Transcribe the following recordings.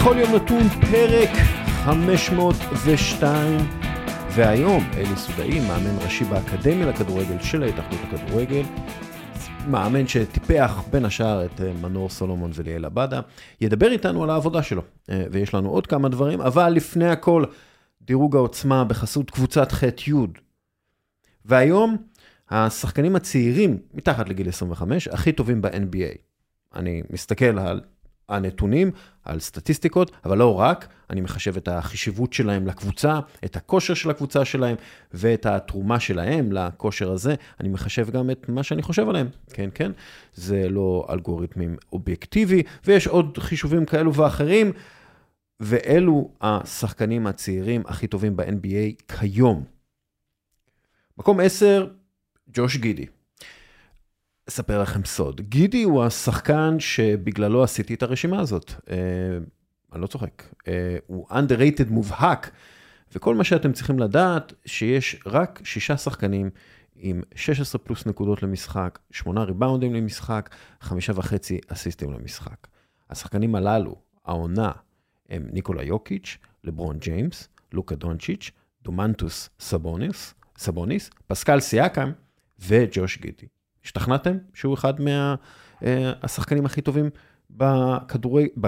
בכל יום נתון פרק 502, והיום אלי סודאי, מאמן ראשי באקדמיה לכדורגל של ההתאחדות לכדורגל, מאמן שטיפח בין השאר את אה, מנור סולומון וליאל עבדה, ידבר איתנו על העבודה שלו, אה, ויש לנו עוד כמה דברים, אבל לפני הכל, דירוג העוצמה בחסות קבוצת ח'-י'. והיום, השחקנים הצעירים, מתחת לגיל 25, הכי טובים ב-NBA. אני מסתכל על הנתונים, על סטטיסטיקות, אבל לא רק, אני מחשב את החשיבות שלהם לקבוצה, את הכושר של הקבוצה שלהם ואת התרומה שלהם לכושר הזה, אני מחשב גם את מה שאני חושב עליהם, כן, כן, זה לא אלגוריתמים אובייקטיבי, ויש עוד חישובים כאלו ואחרים, ואלו השחקנים הצעירים הכי טובים ב-NBA כיום. מקום 10, ג'וש גידי. אספר לכם סוד. גידי הוא השחקן שבגללו עשיתי את הרשימה הזאת. Uh, אני לא צוחק. Uh, הוא underrated מובהק, וכל מה שאתם צריכים לדעת, שיש רק שישה שחקנים עם 16 פלוס נקודות למשחק, שמונה ריבאונדים למשחק, חמישה וחצי אסיסטים למשחק. השחקנים הללו, העונה, הם ניקולה יוקיץ', לברון ג'יימס, לוקה דונצ'יץ', דומנטאס סאבוניס, סאבוניס, פסקל סיאקם וג'וש גידי. השתכנעתם שהוא אחד מהשחקנים הכי טובים בכדורגל.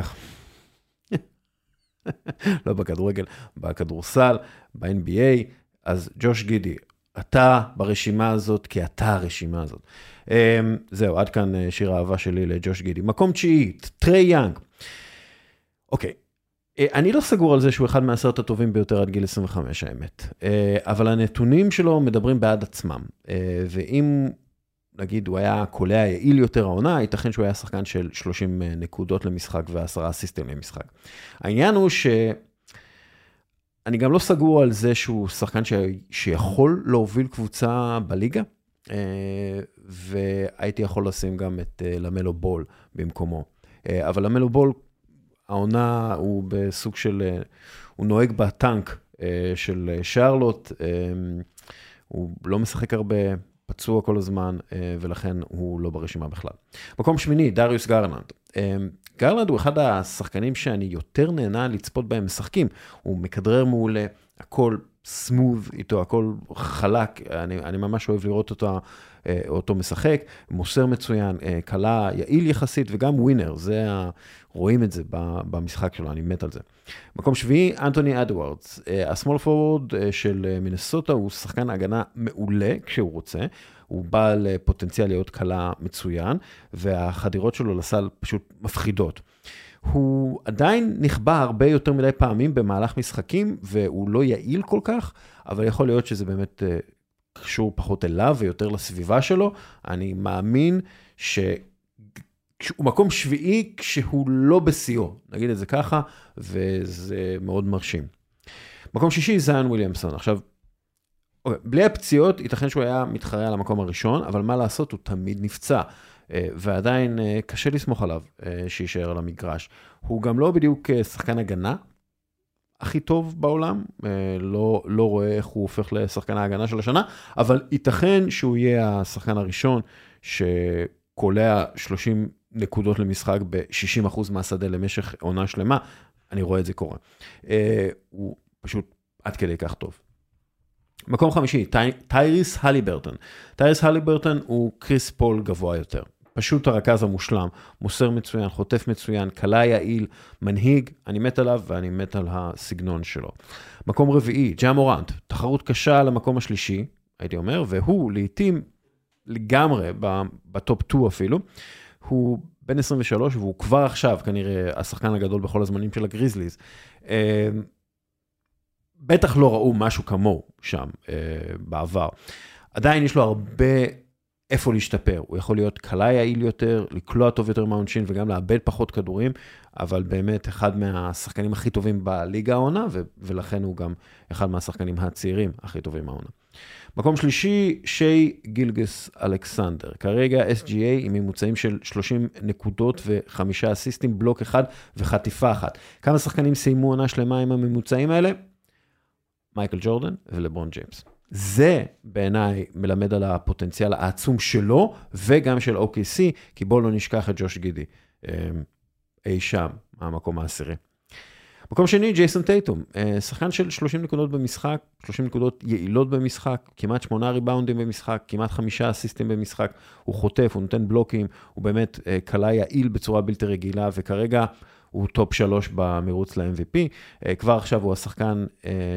לא בכדורגל, בכדורסל, ב-NBA, אז ג'וש גידי, אתה ברשימה הזאת, כי אתה הרשימה הזאת. זהו, עד כאן שיר האהבה שלי לג'וש גידי. מקום תשיעי, טרי יאנג. אוקיי, אני לא סגור על זה שהוא אחד מהעשרת הטובים ביותר עד גיל 25, האמת. אבל הנתונים שלו מדברים בעד עצמם. ואם נגיד הוא היה קולע יעיל יותר העונה, ייתכן שהוא היה שחקן של 30 נקודות למשחק ועשרה אסיסטים למשחק. העניין הוא שאני גם לא סגור על זה שהוא שחקן ש... שיכול להוביל קבוצה בליגה, והייתי יכול לשים גם את למלו בול במקומו. אבל למלו בול, העונה הוא בסוג של, הוא נוהג בטנק של שרלוט, הוא לא משחק הרבה. פצוע כל הזמן, אה, ולכן הוא לא ברשימה בכלל. מקום שמיני, דריוס גרלנד. אה, גרלנד הוא אחד השחקנים שאני יותר נהנה לצפות בהם משחקים. הוא מכדרר מעולה, הכל סמוב איתו, הכל חלק, אני, אני ממש אוהב לראות אותו, אותו משחק, מוסר מצוין, קלה, יעיל יחסית וגם ווינר, זה ה... רואים את זה במשחק שלו, אני מת על זה. מקום שביעי, אנטוני אדוארדס, השמאל פורוורד של מינסוטה הוא שחקן הגנה מעולה כשהוא רוצה, הוא בעל פוטנציאל להיות קלה מצוין, והחדירות שלו לסל פשוט מפחידות. הוא עדיין נכבה הרבה יותר מדי פעמים במהלך משחקים, והוא לא יעיל כל כך, אבל יכול להיות שזה באמת קשור פחות אליו ויותר לסביבה שלו. אני מאמין ש... הוא מקום שביעי כשהוא לא בשיאו, נגיד את זה ככה, וזה מאוד מרשים. מקום שישי, זיין וויליאמסון. עכשיו, אוקיי, בלי הפציעות, ייתכן שהוא היה מתחרה על המקום הראשון, אבל מה לעשות, הוא תמיד נפצע. אה, ועדיין אה, קשה לסמוך עליו אה, שיישאר על המגרש. הוא גם לא בדיוק שחקן הגנה הכי טוב בעולם, לא, לא רואה איך הוא הופך לשחקן ההגנה של השנה, אבל ייתכן שהוא יהיה השחקן הראשון שקולע 30 נקודות למשחק ב-60% מהשדה למשך עונה שלמה, אני רואה את זה קורה. אה, הוא פשוט עד כדי כך טוב. מקום חמישי, טייריז הליברטון. טייריז הליברטון הוא קריס פול גבוה יותר. פשוט הרכז המושלם, מוסר מצוין, חוטף מצוין, קלע יעיל, מנהיג, אני מת עליו ואני מת על הסגנון שלו. מקום רביעי, ג'ה מורנט, תחרות קשה על המקום השלישי, הייתי אומר, והוא לעתים לגמרי בטופ 2 אפילו. הוא בן 23 והוא כבר עכשיו כנראה השחקן הגדול בכל הזמנים של הגריזליז. אה, בטח לא ראו משהו כמוהו שם אה, בעבר. עדיין יש לו הרבה איפה להשתפר. הוא יכול להיות קלה יעיל יותר, לקלוע טוב יותר מהעונשין וגם לאבד פחות כדורים, אבל באמת אחד מהשחקנים הכי טובים בליגה העונה, ולכן הוא גם אחד מהשחקנים הצעירים הכי טובים מהעונה. מקום שלישי, שי גילגס אלכסנדר. כרגע SGA עם ממוצעים של 30 נקודות וחמישה אסיסטים, בלוק אחד וחטיפה אחת. כמה שחקנים סיימו עונה שלמה עם הממוצעים האלה? מייקל ג'ורדן ולברון ג'יימס. זה בעיניי מלמד על הפוטנציאל העצום שלו וגם של OKC, כי בואו לא נשכח את ג'וש גידי, אמ, אי שם, מהמקום העשירי. מקום שני, ג'ייסון טייטום, אה, שחקן של 30 נקודות במשחק, 30 נקודות יעילות במשחק, כמעט 8 ריבאונדים במשחק, כמעט 5 אסיסטים במשחק, הוא חוטף, הוא נותן בלוקים, הוא באמת קלע יעיל בצורה בלתי רגילה, וכרגע הוא top 3 במרוץ ל-MVP. כבר עכשיו הוא השחקן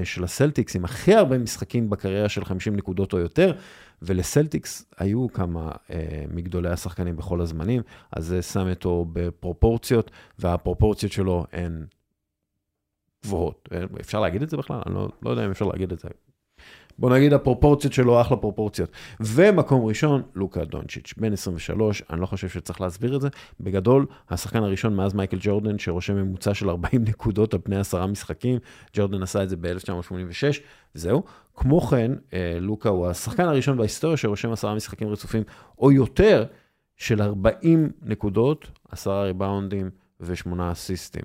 של הסלטיקס עם הכי הרבה משחקים בקריירה של 50 נקודות או יותר, ולסלטיקס היו כמה אה, מגדולי השחקנים בכל הזמנים, אז זה שם אותו בפרופורציות, והפרופורציות שלו הן גבוהות. אפשר להגיד את זה בכלל? אני לא, לא יודע אם אפשר להגיד את זה. בוא נגיד הפרופורציות שלו אחלה פרופורציות. ומקום ראשון, לוקה דונצ'יץ', בן 23, אני לא חושב שצריך להסביר את זה. בגדול, השחקן הראשון מאז מייקל ג'ורדן, שרושם ממוצע של 40 נקודות על פני עשרה משחקים, ג'ורדן עשה את זה ב-1986, וזהו. כמו כן, אה, לוקה הוא השחקן הראשון בהיסטוריה שרושם עשרה משחקים רצופים, או יותר, של 40 נקודות, עשרה ריבאונדים ושמונה אסיסטים.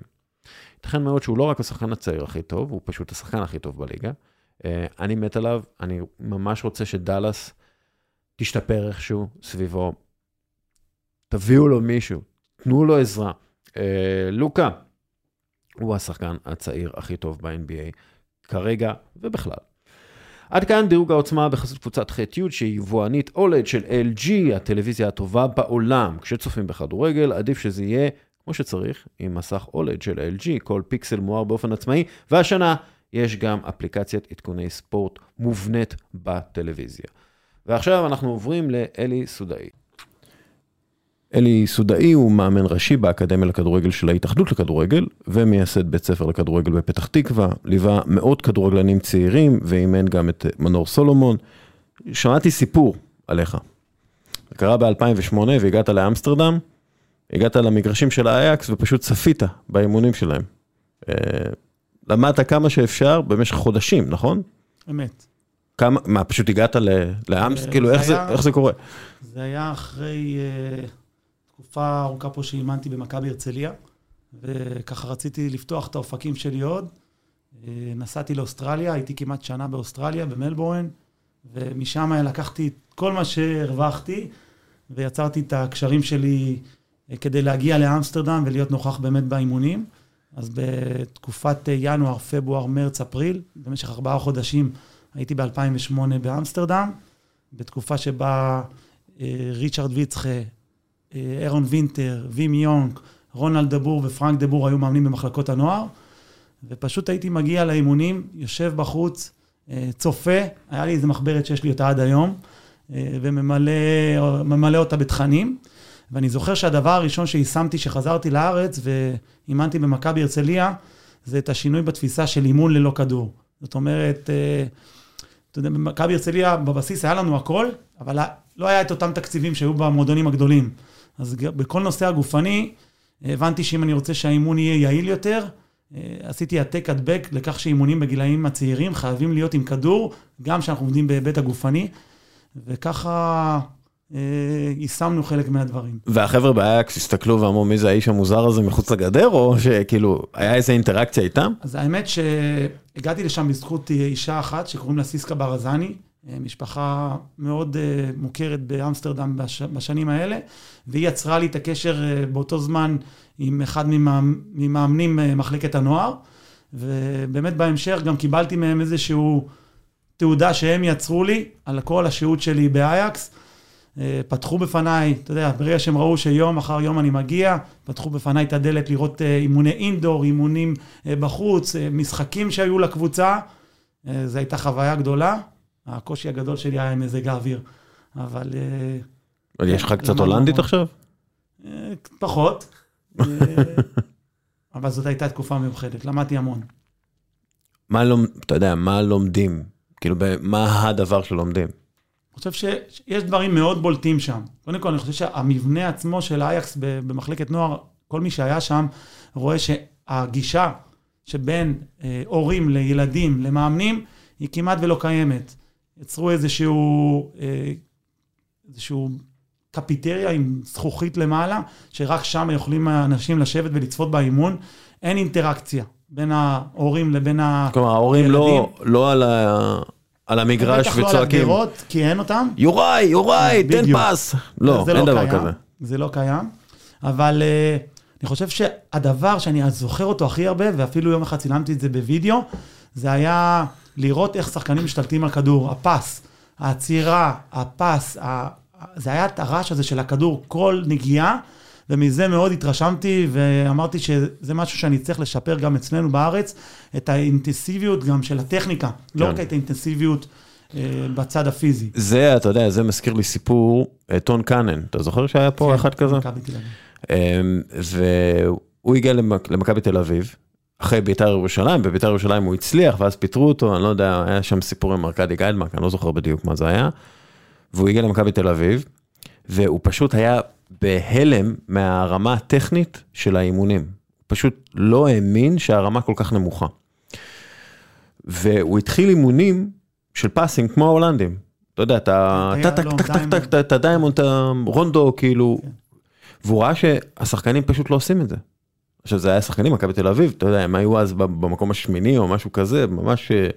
ייתכן מאוד שהוא לא רק השחקן הצעיר הכי טוב, הוא פשוט השחקן הכי טוב בליגה. אה, אני מת עליו, אני ממש רוצה שדאלאס תשתפר איכשהו סביבו. תביאו לו מישהו, תנו לו עזרה. אה, לוקה, הוא השחקן הצעיר הכי טוב ב-NBA כרגע ובכלל. עד כאן דירוג העוצמה בחסות קבוצת ח'-י' שהיא יבואנית אולד של LG, הטלוויזיה הטובה בעולם. כשצופים בכדורגל, עדיף שזה יהיה כמו שצריך, עם מסך אולד של LG, כל פיקסל מואר באופן עצמאי, והשנה יש גם אפליקציית עדכוני ספורט מובנית בטלוויזיה. ועכשיו אנחנו עוברים לאלי סודאי. אלי סודאי הוא מאמן ראשי באקדמיה לכדורגל של ההתאחדות לכדורגל, ומייסד בית ספר לכדורגל בפתח תקווה, ליווה מאות כדורגלנים צעירים, ואימן גם את מנור סולומון. שמעתי סיפור עליך. זה קרה ב-2008 והגעת לאמסטרדם, הגעת למגרשים של האייקס ופשוט צפית באימונים שלהם. למדת כמה שאפשר במשך חודשים, נכון? אמת. כמה, מה, פשוט הגעת לאמס? כאילו, איך זה, איך זה קורה? זה היה אחרי uh, תקופה ארוכה פה שאימנתי במכבי הרצליה, וככה רציתי לפתוח את האופקים שלי עוד. Uh, נסעתי לאוסטרליה, הייתי כמעט שנה באוסטרליה, במלבורן, ומשם לקחתי את כל מה שהרווחתי, ויצרתי את הקשרים שלי uh, כדי להגיע לאמסטרדם ולהיות נוכח באמת באימונים. אז בתקופת ינואר, פברואר, מרץ, אפריל, במשך ארבעה חודשים הייתי ב-2008 באמסטרדם, בתקופה שבה אה, ריצ'רד ויצחה, אה, אירון וינטר, וים יונק, רונלד דבור ופרנק דבור היו מאמנים במחלקות הנוער, ופשוט הייתי מגיע לאימונים, יושב בחוץ, אה, צופה, היה לי איזה מחברת שיש לי אותה עד היום, וממלא אותה בתכנים. ואני זוכר שהדבר הראשון שיישמתי כשחזרתי לארץ ואימנתי במכבי הרצליה, זה את השינוי בתפיסה של אימון ללא כדור. זאת אומרת, אה, אתה יודע, במכבי הרצליה בבסיס היה לנו הכל, אבל לא היה את אותם תקציבים שהיו במועדונים הגדולים. אז בכל נושא הגופני, הבנתי שאם אני רוצה שהאימון יהיה יעיל יותר, אה, עשיתי העתק הדבק לכך שאימונים בגילאים הצעירים חייבים להיות עם כדור, גם כשאנחנו עובדים בהיבט הגופני, וככה יישמנו חלק מהדברים. והחבר'ה באייקס הסתכלו ואמרו, מי זה האיש המוזר הזה מחוץ לגדר, או שכאילו, היה איזה אינטראקציה איתם? אז האמת שהגעתי לשם בזכות אישה אחת שקוראים לה סיסקה ברזני, אה, משפחה מאוד אה, מוכרת באמסטרדם בש, בשנים האלה, והיא יצרה לי את הקשר באותו זמן עם אחד ממאמנים מחלקת הנוער, ובאמת בהמשך גם קיבלתי מהם איזשהו תעודה שהם יצרו לי על כל השהות שלי באייקס. אה, פתחו בפניי, אתה יודע, ברגע שהם ראו שיום אחר יום אני מגיע, פתחו בפניי את הדלת לראות אה, אימוני אינדור, אימונים אה, בחוץ, משחקים שהיו לקבוצה. זו הייתה חוויה גדולה. הקושי הגדול שלי היה עם מזג האוויר, אבל... אבל יש לך קצת הולנדית עכשיו? פחות. אבל זאת הייתה תקופה מיוחדת, למדתי המון. מה לומד, אתה יודע, מה לומדים? כאילו, מה הדבר שלומדים? אני חושב שיש דברים מאוד בולטים שם. קודם כל, אני חושב שהמבנה עצמו של אייקס במחלקת נוער, כל מי שהיה שם רואה שהגישה שבין אה, הורים לילדים, למאמנים, היא כמעט ולא קיימת. יצרו איזשהו, אה, איזשהו קפיטריה עם זכוכית למעלה, שרק שם יכולים האנשים לשבת ולצפות באימון. אין אינטראקציה בין ההורים לבין הילדים. כלומר, ההורים לא, לא על ה... על המגרש וצועקים. בטח לא על הגדרות, כי אין אותם. יוראי, יוראי, תן פס. לא, אין דבר כזה. זה לא קיים. אבל אה, אני חושב שהדבר שאני זוכר אותו הכי הרבה, ואפילו יום אחד צילמתי את זה בווידאו, זה היה לראות איך שחקנים משתלטים על כדור, הפס, העצירה, הפס, ה... זה היה את הרעש הזה של הכדור, כל נגיעה, ומזה מאוד התרשמתי, ואמרתי שזה משהו שאני צריך לשפר גם אצלנו בארץ, את האינטנסיביות גם של הטכניקה, לא כן. לא רק את האינטנסיביות. אה, בצד הפיזי. זה, אתה יודע, זה מזכיר לי סיפור, אה, טון קאנן, אתה זוכר שהיה פה כן, אחד כזה? אמ, והוא הגיע למכבי תל אביב, אחרי בית"ר ירושלים, בבית"ר ירושלים הוא הצליח, ואז פיטרו אותו, אני לא יודע, היה שם סיפור עם ארכדי גיידמק, אני לא זוכר בדיוק מה זה היה. והוא הגיע למכבי תל אביב, והוא פשוט היה בהלם מהרמה הטכנית של האימונים. פשוט לא האמין שהרמה כל כך נמוכה. והוא התחיל אימונים של passing כמו ההולנדים. אתה יודע, אתה טק טק טק טק טק, אתה diamond, אתה רונדו, כאילו, כן. והוא ראה שהשחקנים פשוט לא עושים את זה. עכשיו זה היה שחקנים, מכבי תל אביב, אתה יודע, הם היו אז במקום השמיני או משהו כזה, ממש אה,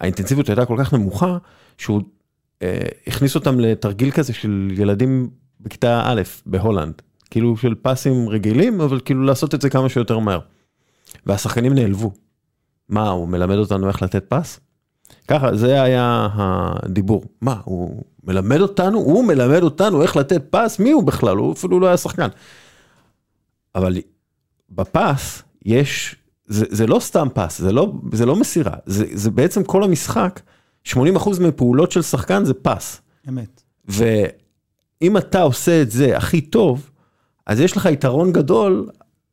האינטנסיביות הייתה כל כך נמוכה, שהוא אה, הכניס אותם לתרגיל כזה של ילדים בכיתה א' בהולנד, כאילו של פסים רגילים, אבל כאילו לעשות את זה כמה שיותר מהר. והשחקנים נעלבו. מה, הוא מלמד אותנו איך לתת פס? ככה, זה היה הדיבור. מה, הוא מלמד אותנו? הוא מלמד אותנו איך לתת פס? מי הוא בכלל? הוא אפילו לא היה שחקן. אבל בפס יש, זה, זה לא סתם פס, זה לא, זה לא מסירה, זה, זה בעצם כל המשחק, 80% מפעולות של שחקן זה פס. אמת. ואם אתה עושה את זה הכי טוב, אז יש לך יתרון גדול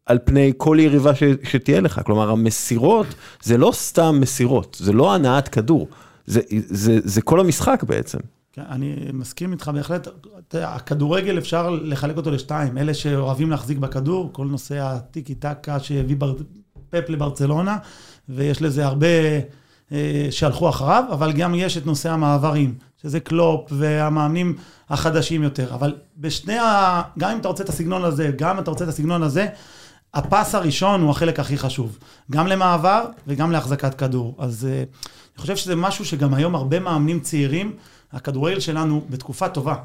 על פני כל יריבה ש, שתהיה לך. כלומר, המסירות זה לא סתם מסירות, זה לא הנעת כדור, זה, זה, זה כל המשחק בעצם. כן, אני מסכים איתך בהחלט. הכדורגל אפשר לחלק אותו לשתיים. אלה שאוהבים להחזיק בכדור, כל נושא הטיקי טקה שהביא בר... פפ לברצלונה, ויש לזה הרבה אה, שהלכו אחריו, אבל גם יש את נושא המעברים, שזה קלופ והמאמנים החדשים יותר. אבל בשני ה... גם אם אתה רוצה את הסגנון הזה, גם אם אתה רוצה את הסגנון הזה, הפס הראשון הוא החלק הכי חשוב. גם למעבר וגם להחזקת כדור. אז אה, אני חושב שזה משהו שגם היום הרבה מאמנים צעירים, הכדורגל שלנו בתקופה טובה.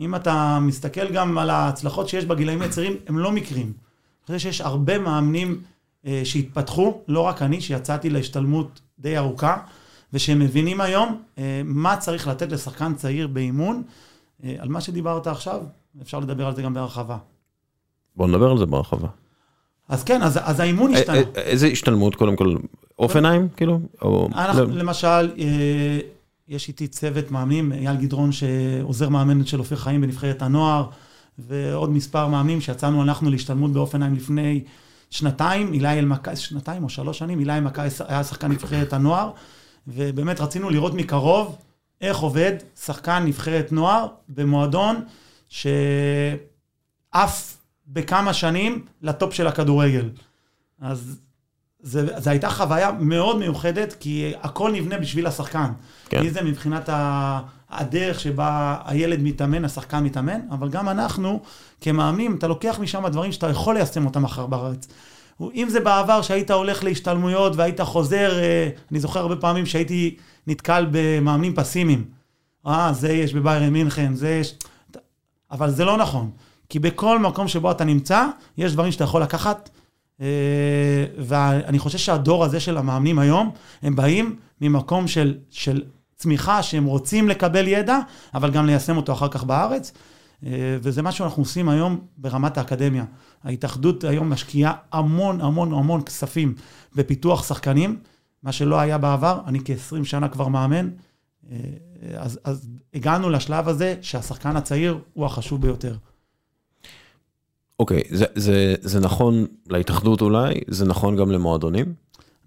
אם אתה מסתכל גם על ההצלחות שיש בגילאים הצעירים, הם לא מקרים. אני חושב שיש הרבה מאמנים אה, שהתפתחו, לא רק אני, שיצאתי להשתלמות די ארוכה, ושהם מבינים היום אה, מה צריך לתת לשחקן צעיר באימון. אה, על מה שדיברת עכשיו, אפשר לדבר על זה גם בהרחבה. בוא נדבר על זה בהרחבה. אז כן, אז, אז האימון אה, השתנה. איזה השתלמות, קודם כל, אופנהיים, כאילו? או... אנחנו, לא. למשל, יש איתי צוות מאמנים, אייל גדרון שעוזר מאמן של אופיר חיים בנבחרת הנוער, ועוד מספר מאמנים שיצאנו אנחנו להשתלמות באופנהיים לפני שנתיים, אילי אלמקאי, שנתיים או שלוש שנים, אילי אלמקאי היה שחקן נבחרת הנוער, ובאמת רצינו לראות מקרוב איך עובד שחקן נבחרת נוער במועדון שעף בכמה שנים לטופ של הכדורגל. אז זו הייתה חוויה מאוד מיוחדת, כי הכל נבנה בשביל השחקן. כן. מי זה מבחינת הדרך שבה הילד מתאמן, השחקן מתאמן, אבל גם אנחנו, כמאמנים, אתה לוקח משם דברים שאתה יכול ליישם אותם אחר בארץ. אם זה בעבר שהיית הולך להשתלמויות והיית חוזר, אה, אני זוכר הרבה פעמים שהייתי נתקל במאמנים פסימיים. אה, זה יש בביירן מינכן, זה יש... אבל זה לא נכון. כי בכל מקום שבו אתה נמצא, יש דברים שאתה יכול לקחת אה, ואני חושב שהדור הזה של המאמנים היום, הם באים ממקום של, של צמיחה, שהם רוצים לקבל ידע, אבל גם ליישם אותו אחר כך בארץ. אה, וזה מה שאנחנו עושים היום ברמת האקדמיה. ההתאחדות היום משקיעה המון המון המון כספים בפיתוח שחקנים, מה שלא היה בעבר, אני כ-20 שנה כבר מאמן. אה, אז, אז הגענו לשלב הזה שהשחקן הצעיר הוא החשוב ביותר. אוקיי, זה, זה, זה נכון להתאחדות אולי, זה נכון גם למועדונים?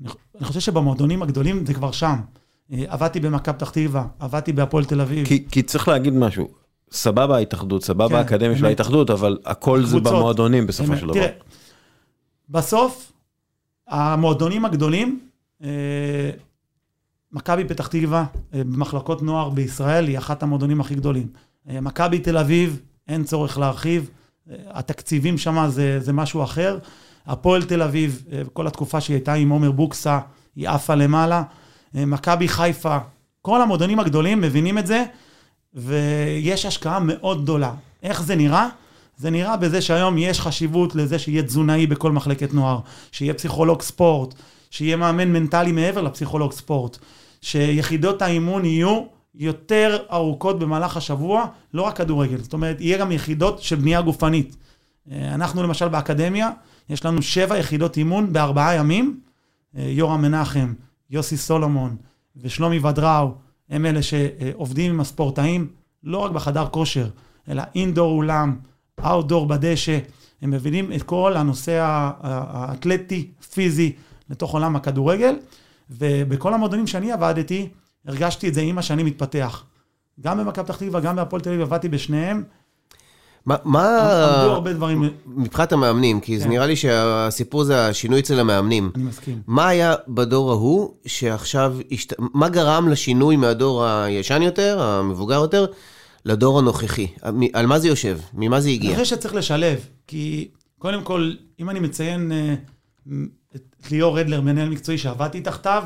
אני, אני חושב שבמועדונים הגדולים זה כבר שם. אה, עבדתי במכבי פתח תקווה, עבדתי בהפועל תל אביב. כי, כי צריך להגיד משהו, סבבה ההתאחדות, סבבה כן, האקדמיה של ההתאחדות, אבל הכל זה במועדונים בסופו של דבר. תראה, בסוף, המועדונים הגדולים, אה, מכבי פתח תקווה, אה, במחלקות נוער בישראל, היא אחת המועדונים הכי גדולים. מכבי תל אביב, אין צורך להרחיב. התקציבים שם זה, זה משהו אחר. הפועל תל אביב, אה, כל התקופה שהיא הייתה עם עומר בוקסה, היא עפה למעלה. אה, מכבי חיפה, כל המועדונים הגדולים מבינים את זה, ויש השקעה מאוד גדולה. איך זה נראה? זה נראה בזה שהיום יש חשיבות לזה שיהיה תזונאי בכל מחלקת נוער, שיהיה פסיכולוג ספורט, שיהיה מאמן מנטלי מעבר לפסיכולוג ספורט, שיחידות האימון יהיו יותר ארוכות במהלך השבוע, לא רק כדורגל, זאת אומרת, יהיה גם יחידות של בנייה גופנית. אה, אנחנו למשל באקדמיה, יש לנו שבע יחידות אימון בארבעה ימים. אה, יורם מנחם, יוסי סולומון ושלומי ודראו, הם אלה שעובדים עם הספורטאים, לא רק בחדר כושר, אלא אינדור אולם, אאוטדור בדשא. הם מבינים את כל הנושא האתלטי, פיזי, לתוך עולם הכדורגל. ובכל המועדונים שאני עבדתי, הרגשתי את זה עם השנים מתפתח. גם במכבי פתח תקווה, גם בהפועל תל אביב, עבדתי בשניהם. מה... עמדו הרבה דברים. מבחינת המאמנים, כי זה כן. נראה לי שהסיפור זה השינוי אצל המאמנים. אני מסכים. מה היה בדור ההוא שעכשיו. מה גרם לשינוי מהדור הישן יותר, המבוגר יותר, לדור הנוכחי? על מה זה יושב? ממה זה אני הגיע? חושב שצריך לשלב, כי קודם כל, אם אני מציין אה, את ליאור רדלר, מנהל מקצועי שעבדתי תחתיו,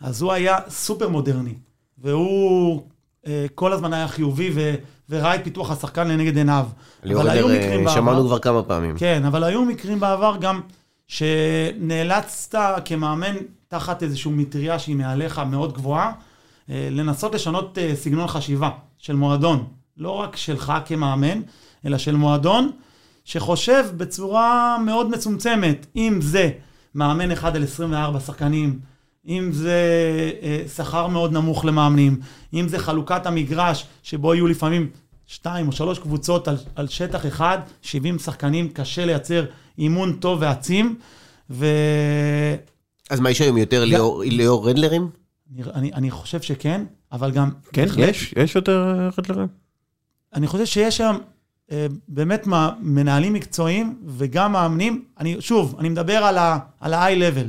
אז הוא היה סופר מודרני, והוא אה, כל הזמן היה חיובי ו, וראה את פיתוח השחקן לנגד עיניו. אבל היו עדר, מקרים אה, בעבר- שמענו כבר כמה פעמים. כן, אבל היו מקרים בעבר גם שנאלצת כמאמן, תחת איזושהי מטריה שהיא מעליך מאוד גבוהה, אה, לנסות לשנות אה, סגנון חשיבה של מועדון. לא רק שלך כמאמן, אלא של מועדון שחושב בצורה מאוד מצומצמת, אם זה מאמן אחד על 24 שחקנים, אם זה אה, שכר מאוד נמוך למאמנים, אם זה חלוקת המגרש, שבו יהיו לפעמים שתיים או שלוש קבוצות על, על שטח אחד, 70 שחקנים, קשה לייצר אימון טוב ועצים. ואני אז מה, יש היום יותר ליאור- ליאור רדלרים? אני, אני חושב שכן, אבל גם... כן, בהחלט- יש, יש יותר אה, רדלרים. אני חושב שיש היום אה, באמת מנהלים מקצועיים וגם מאמנים. אני, שוב, אני מדבר על ה-high level,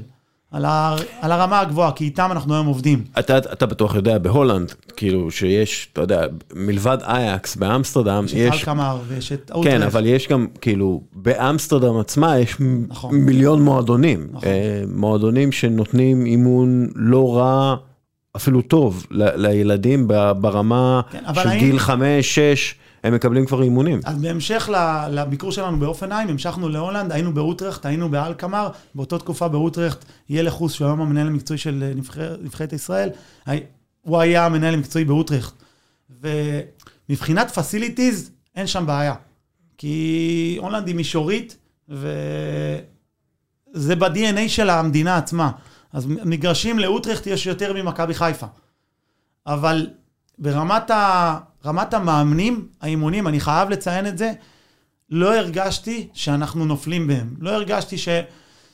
על, ה, על הרמה הגבוהה, כי איתם אנחנו היום עובדים. אתה, אתה בטוח יודע, בהולנד, כאילו שיש, אתה יודע, מלבד אייקס באמסטרדם, יש את יש... אלקמר ויש את כן, אוטרכט. אבל יש גם, כאילו, באמסטרדם עצמה יש נכון. מיליון מועדונים. נכון. אה, מועדונים שנותנים אימון לא רע, אפילו טוב, ל- לילדים ברמה כן, של האם- גיל 5, 6, הם מקבלים כבר אימונים. אז בהמשך לביקור שלנו באופנהיים, המשכנו להולנד, היינו באוטרכט, היינו באלקמר, באותה תקופה באוטרכט, יהיה לחוס, שהוא היום המנהל המקצועי של אה, נבחר- נבחרת ישראל, הוא היה המנהל המקצועי באוטרכט. ומבחינת פסיליטיז, אין שם בעיה. כי הולנד היא מישורית, וזה ב-DNA של המדינה עצמה. אז מגרשים לאוטרכט יש יותר ממכבי חיפה. אבל ברמת ה... רמת המאמנים, האימונים, אני חייב לציין את זה, לא הרגשתי שאנחנו נופלים בהם. לא הרגשתי ש...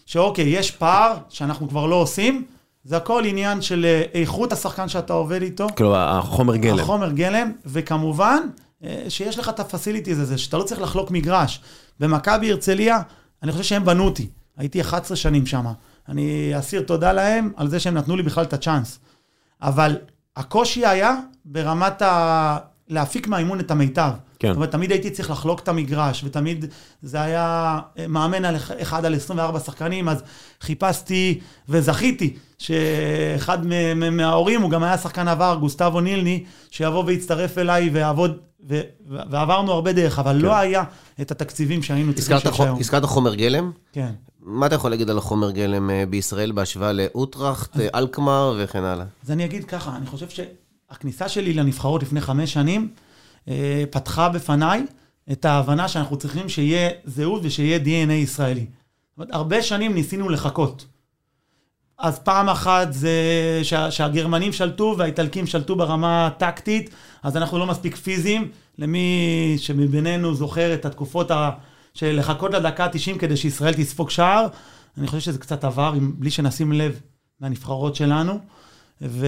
שאוקיי, יש פער שאנחנו כבר לא עושים, זה הכל עניין של אה, איכות השחקן שאתה עובד איתו. כאילו, החומר גלם. החומר גלם, וכמובן, אה, שיש לך את הפסיליטיז הזה, שאתה לא צריך לחלוק מגרש. במכבי הרצליה, אני חושב שהם בנו אותי. הייתי 11 שנים שם. אני אסיר תודה להם על זה שהם נתנו לי בכלל את הצ'אנס. אבל הקושי היה ברמת ה... להפיק מהאימון את המיטב. כן. זאת אומרת, תמיד הייתי צריך לחלוק את המגרש, ותמיד זה היה מאמן על אחד- על 24 שחקנים, אז חיפשתי וזכיתי שאחד מההורים, הוא גם היה שחקן עבר, גוסטבו נילני, שיבוא ויצטרף אליי ויעבוד, ו- ועברנו הרבה דרך, אבל לא היה את התקציבים שהיינו צריכים שיש היום. הזכרת חומר גלם? כן. מה אתה יכול להגיד על החומר גלם אה, בישראל בהשוואה לאוטראכט, אה, אלקמר וכן הלאה? אז אני אגיד ככה, אני חושב שהכניסה שלי לנבחרות לפני חמש שנים, אה, פתחה בפניי את ההבנה שאנחנו צריכים שיהיה זהות ושיהיה DNA ישראלי. הרבה שנים ניסינו לחכות. אז פעם אחת זה שה, שהגרמנים שלטו והאיטלקים שלטו ברמה הטקטית, אז אנחנו לא מספיק פיזיים. למי שמבינינו זוכר את התקופות ה... של לחכות לדקה ה-90 כדי שישראל תספוג שער, אני חושב שזה קצת עבר, בלי שנשים לב מהנבחרות שלנו. ו...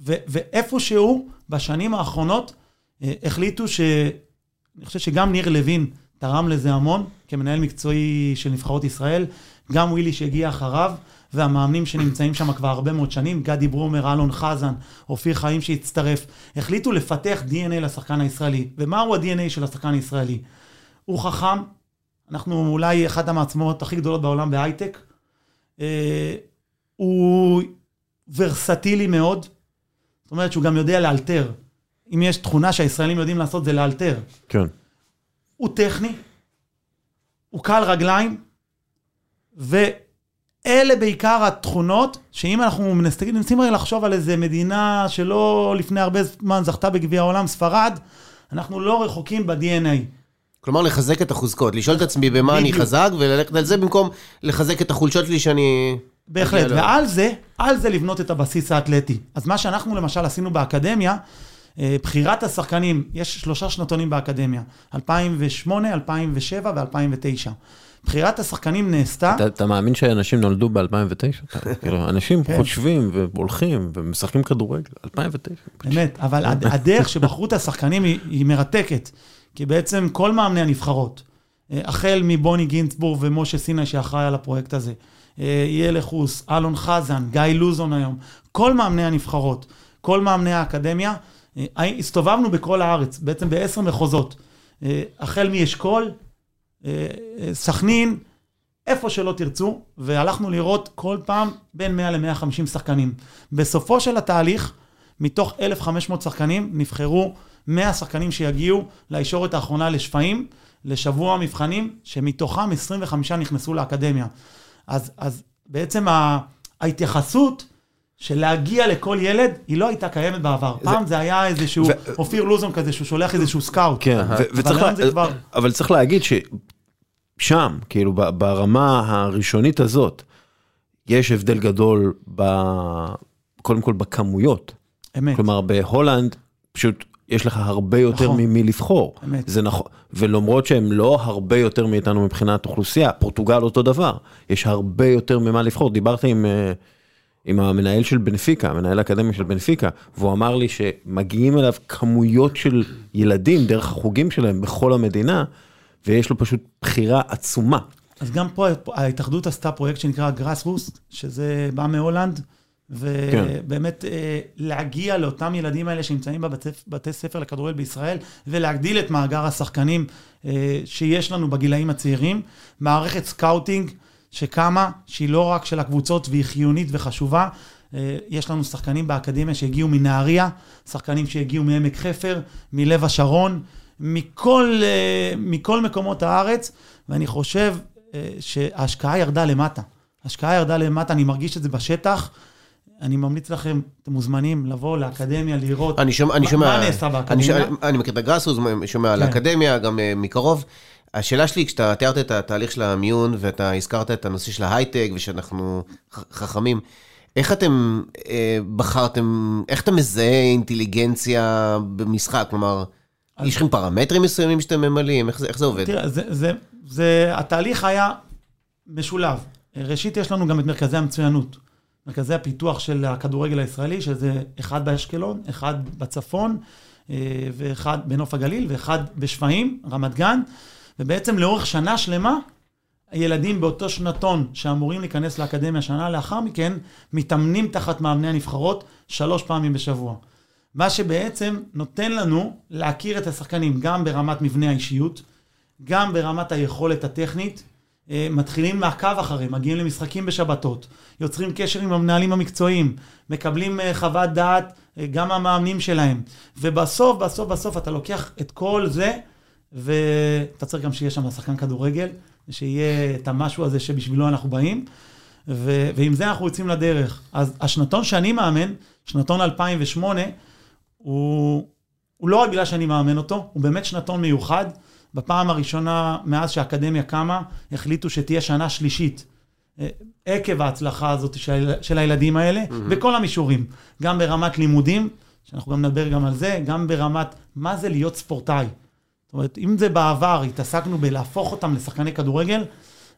ו... ואיפשהו, בשנים האחרונות, אה, החליטו ש... אני חושב שגם ניר לוין תרם לזה המון, כמנהל מקצועי של נבחרות ישראל, גם ווילי שהגיע אחריו, והמאמנים שנמצאים שם כבר הרבה מאוד שנים, גדי ברומר, אלון חזן, אופיר חיים שהצטרף, החליטו לפתח DNA לשחקן הישראלי. ומהו ה-DNA של השחקן הישראלי? הוא חכם, אנחנו אולי אחת המעצמות הכי גדולות בעולם בהייטק, אה, הוא ורסטילי מאוד, זאת אומרת שהוא גם יודע לאלתר. אם יש תכונה שהישראלים יודעים לעשות זה לאלתר. כן. הוא טכני, הוא קל רגליים, ואלה בעיקר התכונות, שאם אנחנו מנסים, מנסים הרי לחשוב על איזה מדינה שלא לפני הרבה זמן זכתה בגביע העולם, ספרד, אנחנו לא רחוקים ב-DNA. כלומר, לחזק את החוזקות, לשאול את עצמי במה אני בדיוק. חזק, וללכת על זה במקום לחזק את החולשות שלי שאני... בהחלט, ועל זה, על זה לבנות את הבסיס האתלטי. אז מה שאנחנו למשל עשינו באקדמיה, אה, בחירת השחקנים, יש שלושה שנתונים באקדמיה, 2008, 2007 ו-2009. בחירת השחקנים נעשתה, אתה, אתה מאמין שאנשים נולדו ב-2009? כאילו, אנשים כן. חושבים והולכים ומשחקים כדורגל, 2009. באמת, אבל הד- הדרך שבחרו את השחקנים היא, היא מרתקת, כי בעצם כל מאמני הנבחרות, אה, החל מבוני גינצבורג ומשה סיני שאחראי על הפרויקט הזה, אה, יאל לחוס, אלון חזן, גיא לוזון היום, כל מאמני הנבחרות, כל מאמני האקדמיה, אה, הסתובבנו בכל הארץ, בעצם בעשר מחוזות, אה, החל מאשכול, אה, אה, סכנין, איפה שלא תרצו, והלכנו לראות כל פעם בין 100 ל-150 שחקנים. בסופו של התהליך, מתוך 1,500 שחקנים, נבחרו 100 שחקנים שיגיעו לישורת האחרונה לשפיים, לשבוע מבחנים, שמתוכם 25 נכנסו לאקדמיה. אז, אז בעצם ההתייחסות של להגיע לכל ילד, היא לא הייתה קיימת בעבר. פעם זה היה איזשהו ו- אופיר לוזון כזה, שהוא שולח איזשהו סקאוט. כן, ו- וצריך לה- זה כבר- אבל צריך להגיד ששם, כאילו, ברמה הראשונית הזאת, יש הבדל גדול, ב... קודם כל בכמויות. אמת. כלומר, בהולנד, פשוט יש לך הרבה יותר נכון. ממי לבחור. אמת. זה נכון, ולמרות שהם לא הרבה יותר מאיתנו מבחינת אוכלוסייה, פורטוגל אותו דבר, יש הרבה יותר ממה לבחור. דיברתי עם, אה, עם המנהל של בנפיקה, המנהל האקדמי של בנפיקה, והוא אמר לי שמגיעים אליו כמויות של ילדים דרך החוגים שלהם בכל המדינה, ויש לו פשוט בחירה עצומה. אז גם פה ההתאחדות עשתה פרויקט שנקרא grassroots, שזה בא מהולנד, ובאמת אה, להגיע לאותם ילדים האלה שנמצאים בבתי בתי ספר לכדורגל בישראל, ולהגדיל את מאגר השחקנים אה, שיש לנו בגילאים הצעירים. מערכת scouting שקמה, שהיא לא רק של הקבוצות והיא חיונית וחשובה. אה, יש לנו שחקנים באקדמיה שהגיעו מנהריה, שחקנים שהגיעו מעמק חפר, מלב השרון, מכל, מכל מקומות הארץ, ואני חושב שההשקעה ירדה למטה. ההשקעה ירדה למטה, אני מרגיש את זה בשטח. אני ממליץ לכם, אתם מוזמנים לבוא לאקדמיה, לראות אני שומע, אני שומע, מה נעשה אני, באקדמיה. שומע- אני מכיר את הגראסרוס, שומע על כן. האקדמיה, גם אה, מקרוב. השאלה שלי, כשאתה תיארת את התהליך של המיון, ואתה הזכרת את הנושא של ההייטק, ושאנחנו חכמים, איך אתם אה, בחרתם, איך אתה מזהה אינטליגנציה במשחק? כלומר, יש לכם פרמטרים מסוימים שאתם ממלאים? איך זה, איך זה עובד? תראה, זה, זה, זה, התהליך היה משולב. ראשית, יש לנו גם את מרכזי המצוינות. מרכזי הפיתוח של הכדורגל הישראלי, שזה אחד באשקלון, אחד בצפון, אה, ואחד בנוף הגליל, ואחד בשפיים, רמת גן. ובעצם לאורך שנה שלמה, הילדים באותו שנתון שאמורים להיכנס לאקדמיה שנה לאחר מכן, מתאמנים תחת מאמני הנבחרות שלוש פעמים בשבוע. מה שבעצם נותן לנו להכיר את השחקנים גם ברמת מבנה האישיות, גם ברמת היכולת הטכנית. אה, מתחילים מעקב אחריהם, מגיעים למשחקים בשבתות, יוצרים קשר עם המנהלים המקצועיים, מקבלים אה, חוות דעת אה, גם המאמנים שלהם. ובסוף, בסוף, בסוף אתה לוקח את כל זה, ואתה צריך גם שיהיה שם שחקן כדורגל, ושיהיה את המשהו הזה שבשבילו אנחנו באים. ו- ועם זה אנחנו יוצאים לדרך. אז השנתון שאני מאמן, שנתון 2008, הוא, הוא לא רק בגלל שאני מאמן אותו, הוא באמת שנתון מיוחד. בפעם הראשונה מאז שהאקדמיה קמה, החליטו שתהיה שנה שלישית. אה, עקב ההצלחה הזאת של, של הילדים האלה, mm-hmm. בכל המישורים. גם ברמת לימודים, שאנחנו גם נדבר גם על זה, גם ברמת מה זה להיות ספורטאי. זאת אומרת, אם זה בעבר התעסקנו בלהפוך אותם לשחקני כדורגל,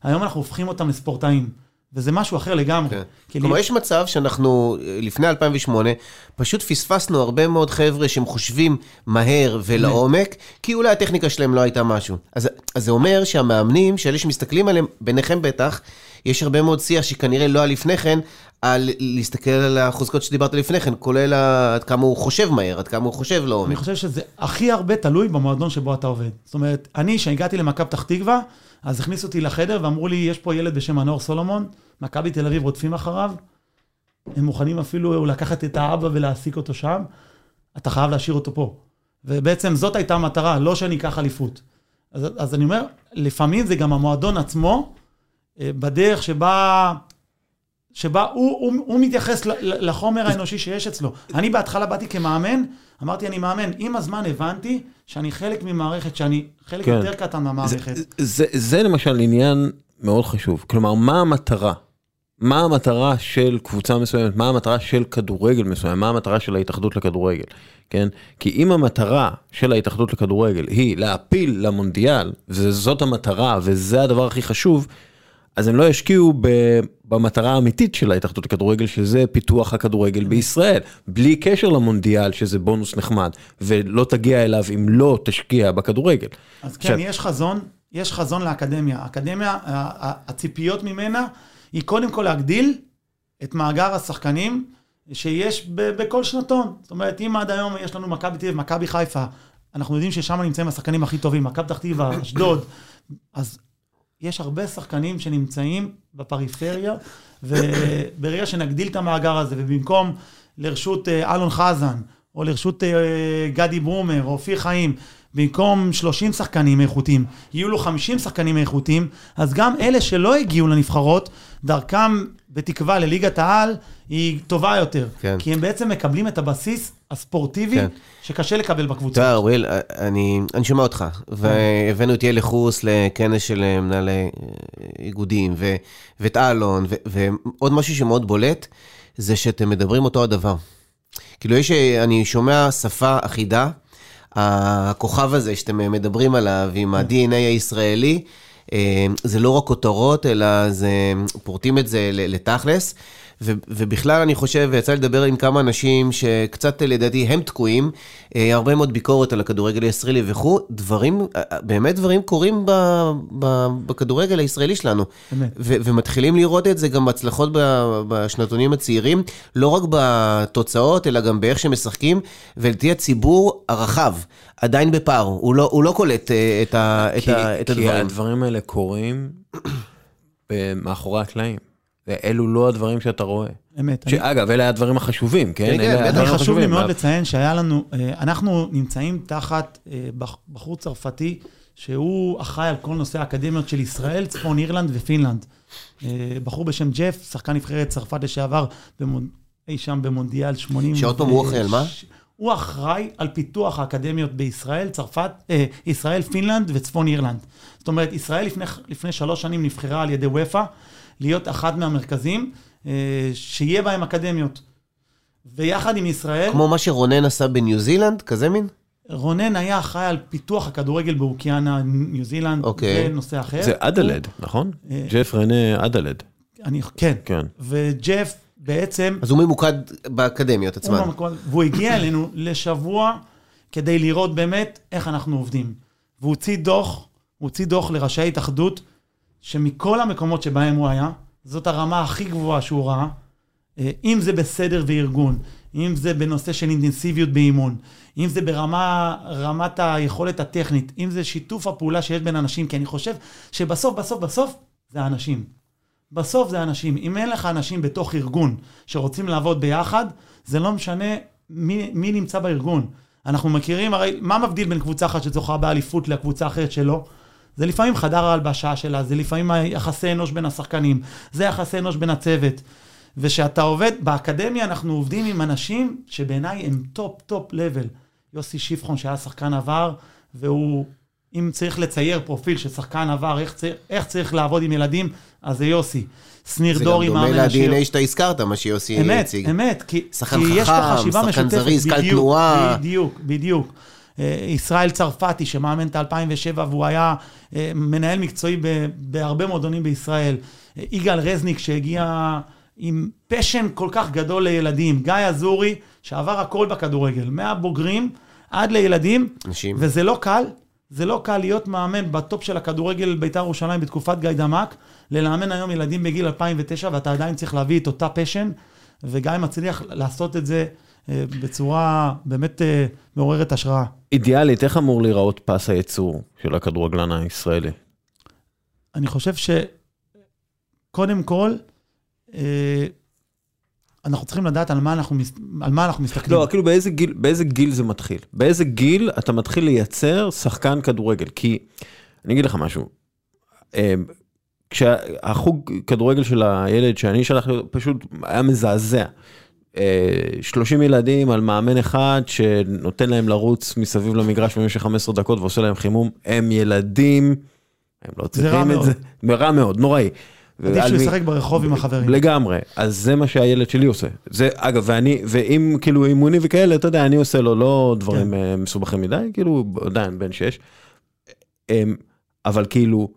היום אנחנו הופכים אותם לספורטאים. וזה משהו אחר לגמרי. כן. כי כלומר, יש מצב שאנחנו, אה, לפני 2008, פשוט פספסנו הרבה מאוד חבר'ה שהם חושבים מהר ולעומק, כי אולי הטכניקה שלהם לא הייתה משהו. אז, אז זה אומר שהמאמנים, שאלה שמסתכלים עליהם, ביניכם בטח, יש הרבה מאוד שיח שכנראה לא היה לפני כן, על להסתכל על החוזקות שדיברת לפני כן, כולל עד כמה הוא חושב מהר, עד כמה הוא חושב אני לעומק. חושב שזה הכי הרבה תלוי במועדון שבו אתה עובד. זאת אומרת, אני, כשהגעתי למכבי פתח תקווה, אז הכניסו אותי לחדר ואמרו לי, יש פה ילד בשם מנור סולומון, מכבי תל אביב רודפים אחריו, הם מוכנים אפילו לקחת את האבא ולהעסיק אותו שם, אתה חייב להשאיר אותו פה. ובעצם זאת הייתה המטרה, לא שאני אקח אליפות. אז, אז אני אומר, לפעמים זה גם המועדון עצמו, אה, בדרך שבה, שבה הוא, הוא, הוא מתייחס לחומר האנושי שיש אצלו. אני בהתחלה באתי כמאמן, אמרתי, אני מאמן. עם הזמן הבנתי שאני חלק ממערכת, שאני חלק כן. יותר קטן מהמערכת. זה, זה, זה למשל עניין מאוד חשוב. כלומר, מה המטרה? מה המטרה של קבוצה מסוימת? מה המטרה של כדורגל מסוים? מה המטרה של ההתאחדות לכדורגל? כן? כי אם המטרה של ההתאחדות לכדורגל היא להפיל למונדיאל, וזאת המטרה וזה הדבר הכי חשוב, אז הם לא ישקיעו ב- במטרה האמיתית של ההתאחדות לכדורגל, שזה פיתוח הכדורגל בישראל, בלי קשר למונדיאל, שזה בונוס נחמד, ולא תגיע אליו אם לא תשקיע בכדורגל. אז כן, יש חזון, יש חזון לאקדמיה. האקדמיה, הציפיות ממנה היא קודם כל להגדיל את מאגר השחקנים שיש ב- בכל שנתון. זאת אומרת, אם עד היום יש לנו מכבי תל אביב, מכבי חיפה, אנחנו יודעים ששם נמצאים השחקנים הכי טובים, מכבי פתח תקווה, אשדוד, אז יש הרבה שחקנים שנמצאים בפריפריה, וברגע שנגדיל את המאגר הזה, ובמקום לרשות אה, אלון חזן, או לרשות אה, גדי ברומר, או אופיר חיים, במקום 30 שחקנים איכותיים, יהיו לו 50 שחקנים איכותיים, אז גם אלה שלא הגיעו לנבחרות, דרכם בתקווה לליגת העל היא טובה יותר. כן. כי הם בעצם מקבלים את הבסיס הספורטיבי כן. שקשה לקבל בקבוצה. יודע, אוריאל, אני, אני שומע אותך, והבאנו את יאלי חוס לכנס של אה, מנהלי אה, איגודים, ו, ואת אלון, ו, ועוד משהו שמאוד בולט, זה שאתם מדברים אותו הדבר. כאילו, יש, אה, אני שומע שפה אחידה, הכוכב הזה שאתם מדברים עליו עם ה-DNA הישראלי, אה, זה לא רק כותרות, אלא זה, פורטים את זה לתכלס. ו- ובכלל, אני חושב, ויצא לי לדבר עם כמה אנשים שקצת לדעתי הם תקועים, אה, הרבה מאוד ביקורת על הכדורגל הישראלי וכו', דברים, אה, באמת דברים קורים ב- ב- בכדורגל הישראלי שלנו. באמת. ו- ומתחילים לראות את זה גם בהצלחות ב- בשנתונים הצעירים, לא רק בתוצאות, אלא גם באיך שמשחקים, ולדעתי הציבור הרחב עדיין בפער, הוא לא, הוא לא קולט אה, את, ה- את, כי, ה- את כי הדברים. הדברים האלה קורים מאחורי הקלעים. אלו לא הדברים שאתה רואה. אמת. אני- שאגב, אלה הדברים החשובים, כן? כן, כן, חשוב לי. מאוד לציין שהיה לנו, אה, אנחנו נמצאים תחת אה, בח- בחור צרפתי, שהוא אחראי על כל נושא האקדמיות של ישראל, צפון אירלנד ופינלנד. אה, בחור בשם ג'ף, שחקן נבחרת צרפת לשעבר, במונ- אי שם במונדיאל 80. שעוד פעם, הוא אחראי על מה? הוא אחראי על פיתוח האקדמיות בישראל, צרפת, אה, ישראל, פינלנד וצפון אירלנד. זאת אומרת, ישראל לפני, לפני שלוש שנים נבחרה על ידי אופ"א להיות אחד מהמרכזים אה, שיהיה בהם אקדמיות. ויחד עם ישראל, כמו מה שרונן עשה בניו זילנד, כזה מין? רונן היה אחראי על פיתוח הכדורגל באוקיאנה, ניו זילנד, אוקיי. זה נושא אחר. זה אדלד, נכון? אה, ג'ף רנה אדלד. אני, כן. כן. וג'ף בעצם, אז הוא ממוקד באקדמיות הוא עצמן. במקום- והוא הגיע אלינו לשבוע כדי לראות באמת איך אנחנו עובדים. והוא הוציא דוח, הוא הוציא דוח לראשי ההתאחדות, שמכל המקומות שבהם הוא היה, זאת הרמה הכי גבוהה שהוא ראה, אה, אם זה בסדר וארגון, אם זה בנושא של אינטנסיביות באימון, אם זה ברמה, רמת היכולת הטכנית, אם זה שיתוף הפעולה שיש בין אנשים, כי אני חושב שבסוף, בסוף, בסוף, זה האנשים. בסוף זה אנשים. אם אין לך אנשים בתוך ארגון שרוצים לעבוד ביחד, זה לא משנה מי, מי נמצא בארגון. אנחנו מכירים, הרי מה מבדיל בין קבוצה אחת שזוכה באליפות לקבוצה אחרת שלא? זה לפעמים חדר ההלבשה שלה, זה לפעמים היחסי אנוש בין השחקנים, זה יחסי אנוש בין הצוות. וכשאתה עובד, באקדמיה אנחנו עובדים עם אנשים שבעיניי הם טופ, טופ לבל. יוסי שיפחון שהיה שחקן עבר, והוא, אם צריך לצייר פרופיל של שחקן עבר, איך צריך, איך צריך לעבוד עם ילדים, אז זה יוסי. שניר זה גם דורי, דומה מאמן השיר. ל-DNA שאתה הזכרת, מה שיוסי אמת, הציג. אמת, כי, שחקן כי יש פה חכם, חשיבה שחקן משותפת. זריז, קל תנועה. בדיוק, בדיוק. אה, ישראל צרפתי, שמאמן את 2007, והוא היה אה, מנהל מקצועי בהרבה מועדונים בישראל. אה, יגאל רזניק, שהגיע עם passion כל כך גדול לילדים. גיא אזורי, שעבר הכל בכדורגל, מהבוגרים עד לילדים. אנשים. וזה לא קל, זה לא קל להיות מאמן בטופ של הכדורגל בית"ר ירושלים בתקופת גאידמק, לאמן היום ילדים בגיל 2009, ואתה עדיין צריך להביא את אותה passion, וגיא מצליח לעשות את זה בצורה באמת מעוררת השראה. אידיאלית, איך אמור להיראות פס הייצור של הכדורגלן הישראלי? אני חושב שקודם כל, אה, אנחנו צריכים לדעת על מה אנחנו, על מה אנחנו מסתכלים. לא, כאילו באיזה גיל, באיזה גיל זה מתחיל? באיזה גיל אתה מתחיל לייצר שחקן כדורגל? כי אני אגיד לך משהו. אה, כשהחוג כדורגל של הילד שאני שלחתי, פשוט היה מזעזע. 30 אה, ילדים על מאמן אחד שנותן להם לרוץ מסביב למגרש במשך 15 דקות ועושה להם חימום, הם ילדים, הם לא צריכים את זה. זה רע מאוד, נוראי. עדיף שהוא ישחק ברחוב עם החברים. לגמרי, אז זה מה שהילד שלי עושה. זה, אגב, ואני, ואם כאילו אימונים וכאלה, אתה יודע, אני עושה לו לא דברים כן. אה, מסובכים מדי, כאילו, עדיין בן שש. אמ, אבל כאילו,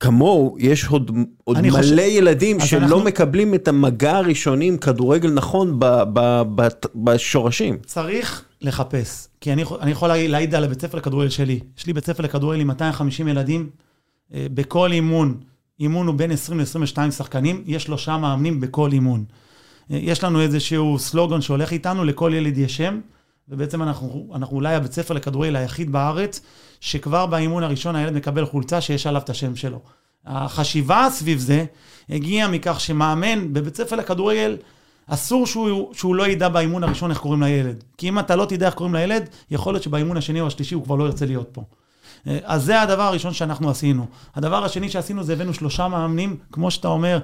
כמוהו, יש עוד, עוד מלא חושב... ילדים שלא אנחנו... מקבלים את המגע הראשוני עם כדורגל נכון ב, ב, ב, בשורשים. צריך לחפש, כי אני, אני יכול להעיד על הבית ספר לכדורגל שלי. יש לי בית ספר לכדורגל עם 250 ילדים, אה, בכל אימון, אימון הוא בין 20 ל-22 שחקנים, יש שלושה מאמנים בכל אימון. אה, יש לנו איזשהו סלוגן שהולך איתנו, לכל ילד יש שם, ובעצם אנחנו, אנחנו אולי הבית ספר לכדורגל היחיד בארץ, שכבר באימון הראשון הילד מקבל חולצה שיש עליו את השם שלו. החשיבה סביב זה הגיעה מכך שמאמן בבית ספר לכדורגל, אסור שהוא, שהוא לא ידע באימון הראשון איך קוראים לילד. כי אם אתה לא תדע איך קוראים לילד, יכול להיות שבאימון השני או השלישי הוא כבר לא ירצה להיות פה. אז זה הדבר הראשון שאנחנו עשינו. הדבר השני שעשינו זה הבאנו שלושה מאמנים, כמו שאתה אומר,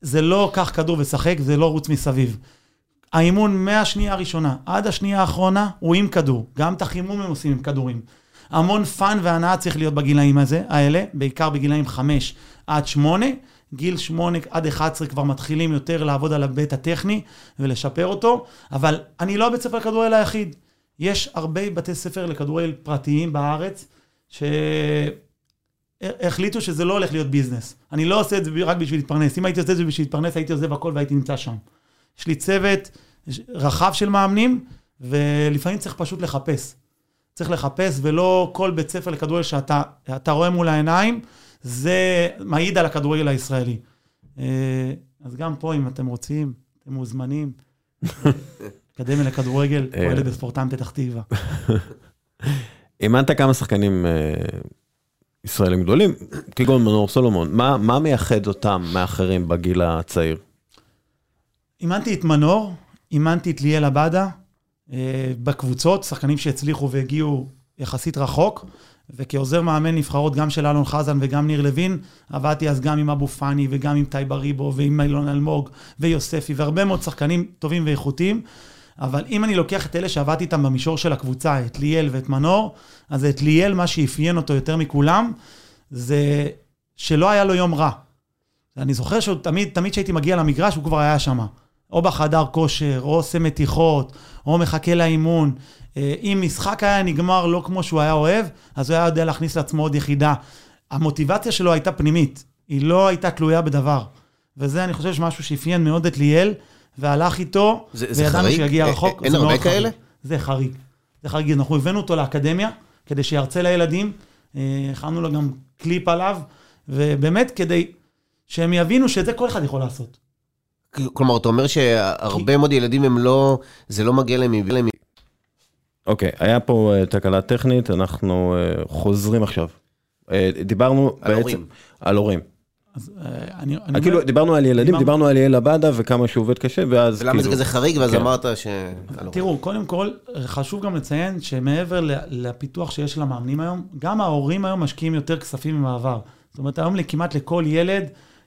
זה לא קח כדור ושחק, זה לא רוץ מסביב. האימון מהשנייה הראשונה עד השנייה האחרונה הוא עם כדור. גם את החימום הם עושים עם כדורים. המון fun והנאה צריך להיות בגילאים הזה, האלה, בעיקר בגילאים 5 עד 8. גיל 8 עד 11 כבר מתחילים יותר לעבוד על ההיבט הטכני ולשפר אותו, אבל אני לא בית ספר כדורגל היחיד. יש הרבה בתי ספר לכדורגל פרטיים בארץ, שהחליטו שזה לא הולך להיות business. אני לא עושה את זה רק בשביל להתפרנס. אם הייתי עושה את זה בשביל להתפרנס, הייתי עוזב הכל והייתי נמצא שם. יש לי צוות רחב של מאמנים, ולפעמים צריך פשוט לחפש. צריך לחפש, ולא כל בית ספר לכדורגל שאתה רואה מול העיניים, זה מעיד על הכדורגל הישראלי. אה, אז גם פה, אם אתם רוצים, אתם מוזמנים. אקדמיה לכדורגל, אה. פועלת בספורטן פתח תקווה. אימנת כמה שחקנים אה, ישראלים גדולים, כגון מנור סולומון, מה, מה מייחד אותם מאחרים בגיל הצעיר? אימנתי את מנור, אימנתי את ליאל עבדה, אה, בקבוצות, שחקנים שהצליחו והגיעו יחסית רחוק, וכעוזר מאמן נבחרות גם של אלון חזן וגם ניר לוין, עבדתי אז גם עם אבו פאני וגם עם טייבה ריבו ועם אילון אלמוג ויוספי והרבה מאוד שחקנים טובים ואיכותיים. אבל אם אני לוקח את אלה שעבדתי איתם במישור של הקבוצה, את ליאל ואת מנור, אז את ליאל, מה שאפיין אותו יותר מכולם, זה שלא היה לו יום רע. אני זוכר שתמיד, תמיד כשהייתי מגיע למגרש, הוא כבר היה שם. או בחדר כושר, או עושה מתיחות, או מחכה לאימון. אה, אם משחק היה נגמר לא כמו שהוא היה אוהב, אז הוא היה יודע להכניס לעצמו עוד יחידה. המוטיבציה שלו הייתה פנימית, היא לא הייתה תלויה בדבר. וזה, אני חושב, שמשהו שאפיין מאוד את ליאל, והלך איתו, וידענו שיגיע רחוק. אין הרבה כאלה? זה חריג. זה חריג. אנחנו הבאנו אותו לאקדמיה, כדי שירצה לילדים. אה, הכנו לו גם קליפ עליו, ובאמת כדי שהם יבינו שאת זה כל אחד יכול לעשות. כלומר, אתה אומר שהרבה מאוד ילדים הם לא, זה לא מגיע להם מבלי... אוקיי, היה פה אה, תקלה טכנית, אנחנו אה, חוזרים עכשיו. אה, דיברנו על בעצם... הורים. על הורים. אז אני... אני כאילו, דיברנו על ילדים, דיברנו על יעל עבדה וכמה שהוא עובד קשה, ואז ולמה זה כזה חריג, ואז כן. אמרת ש... תראו, קודם כל, חשוב גם לציין שמעבר לפיתוח שיש למאמנים היום, גם ההורים היום משקיעים יותר כספים ממעבר. זאת אומרת, היום כמעט לכל ילד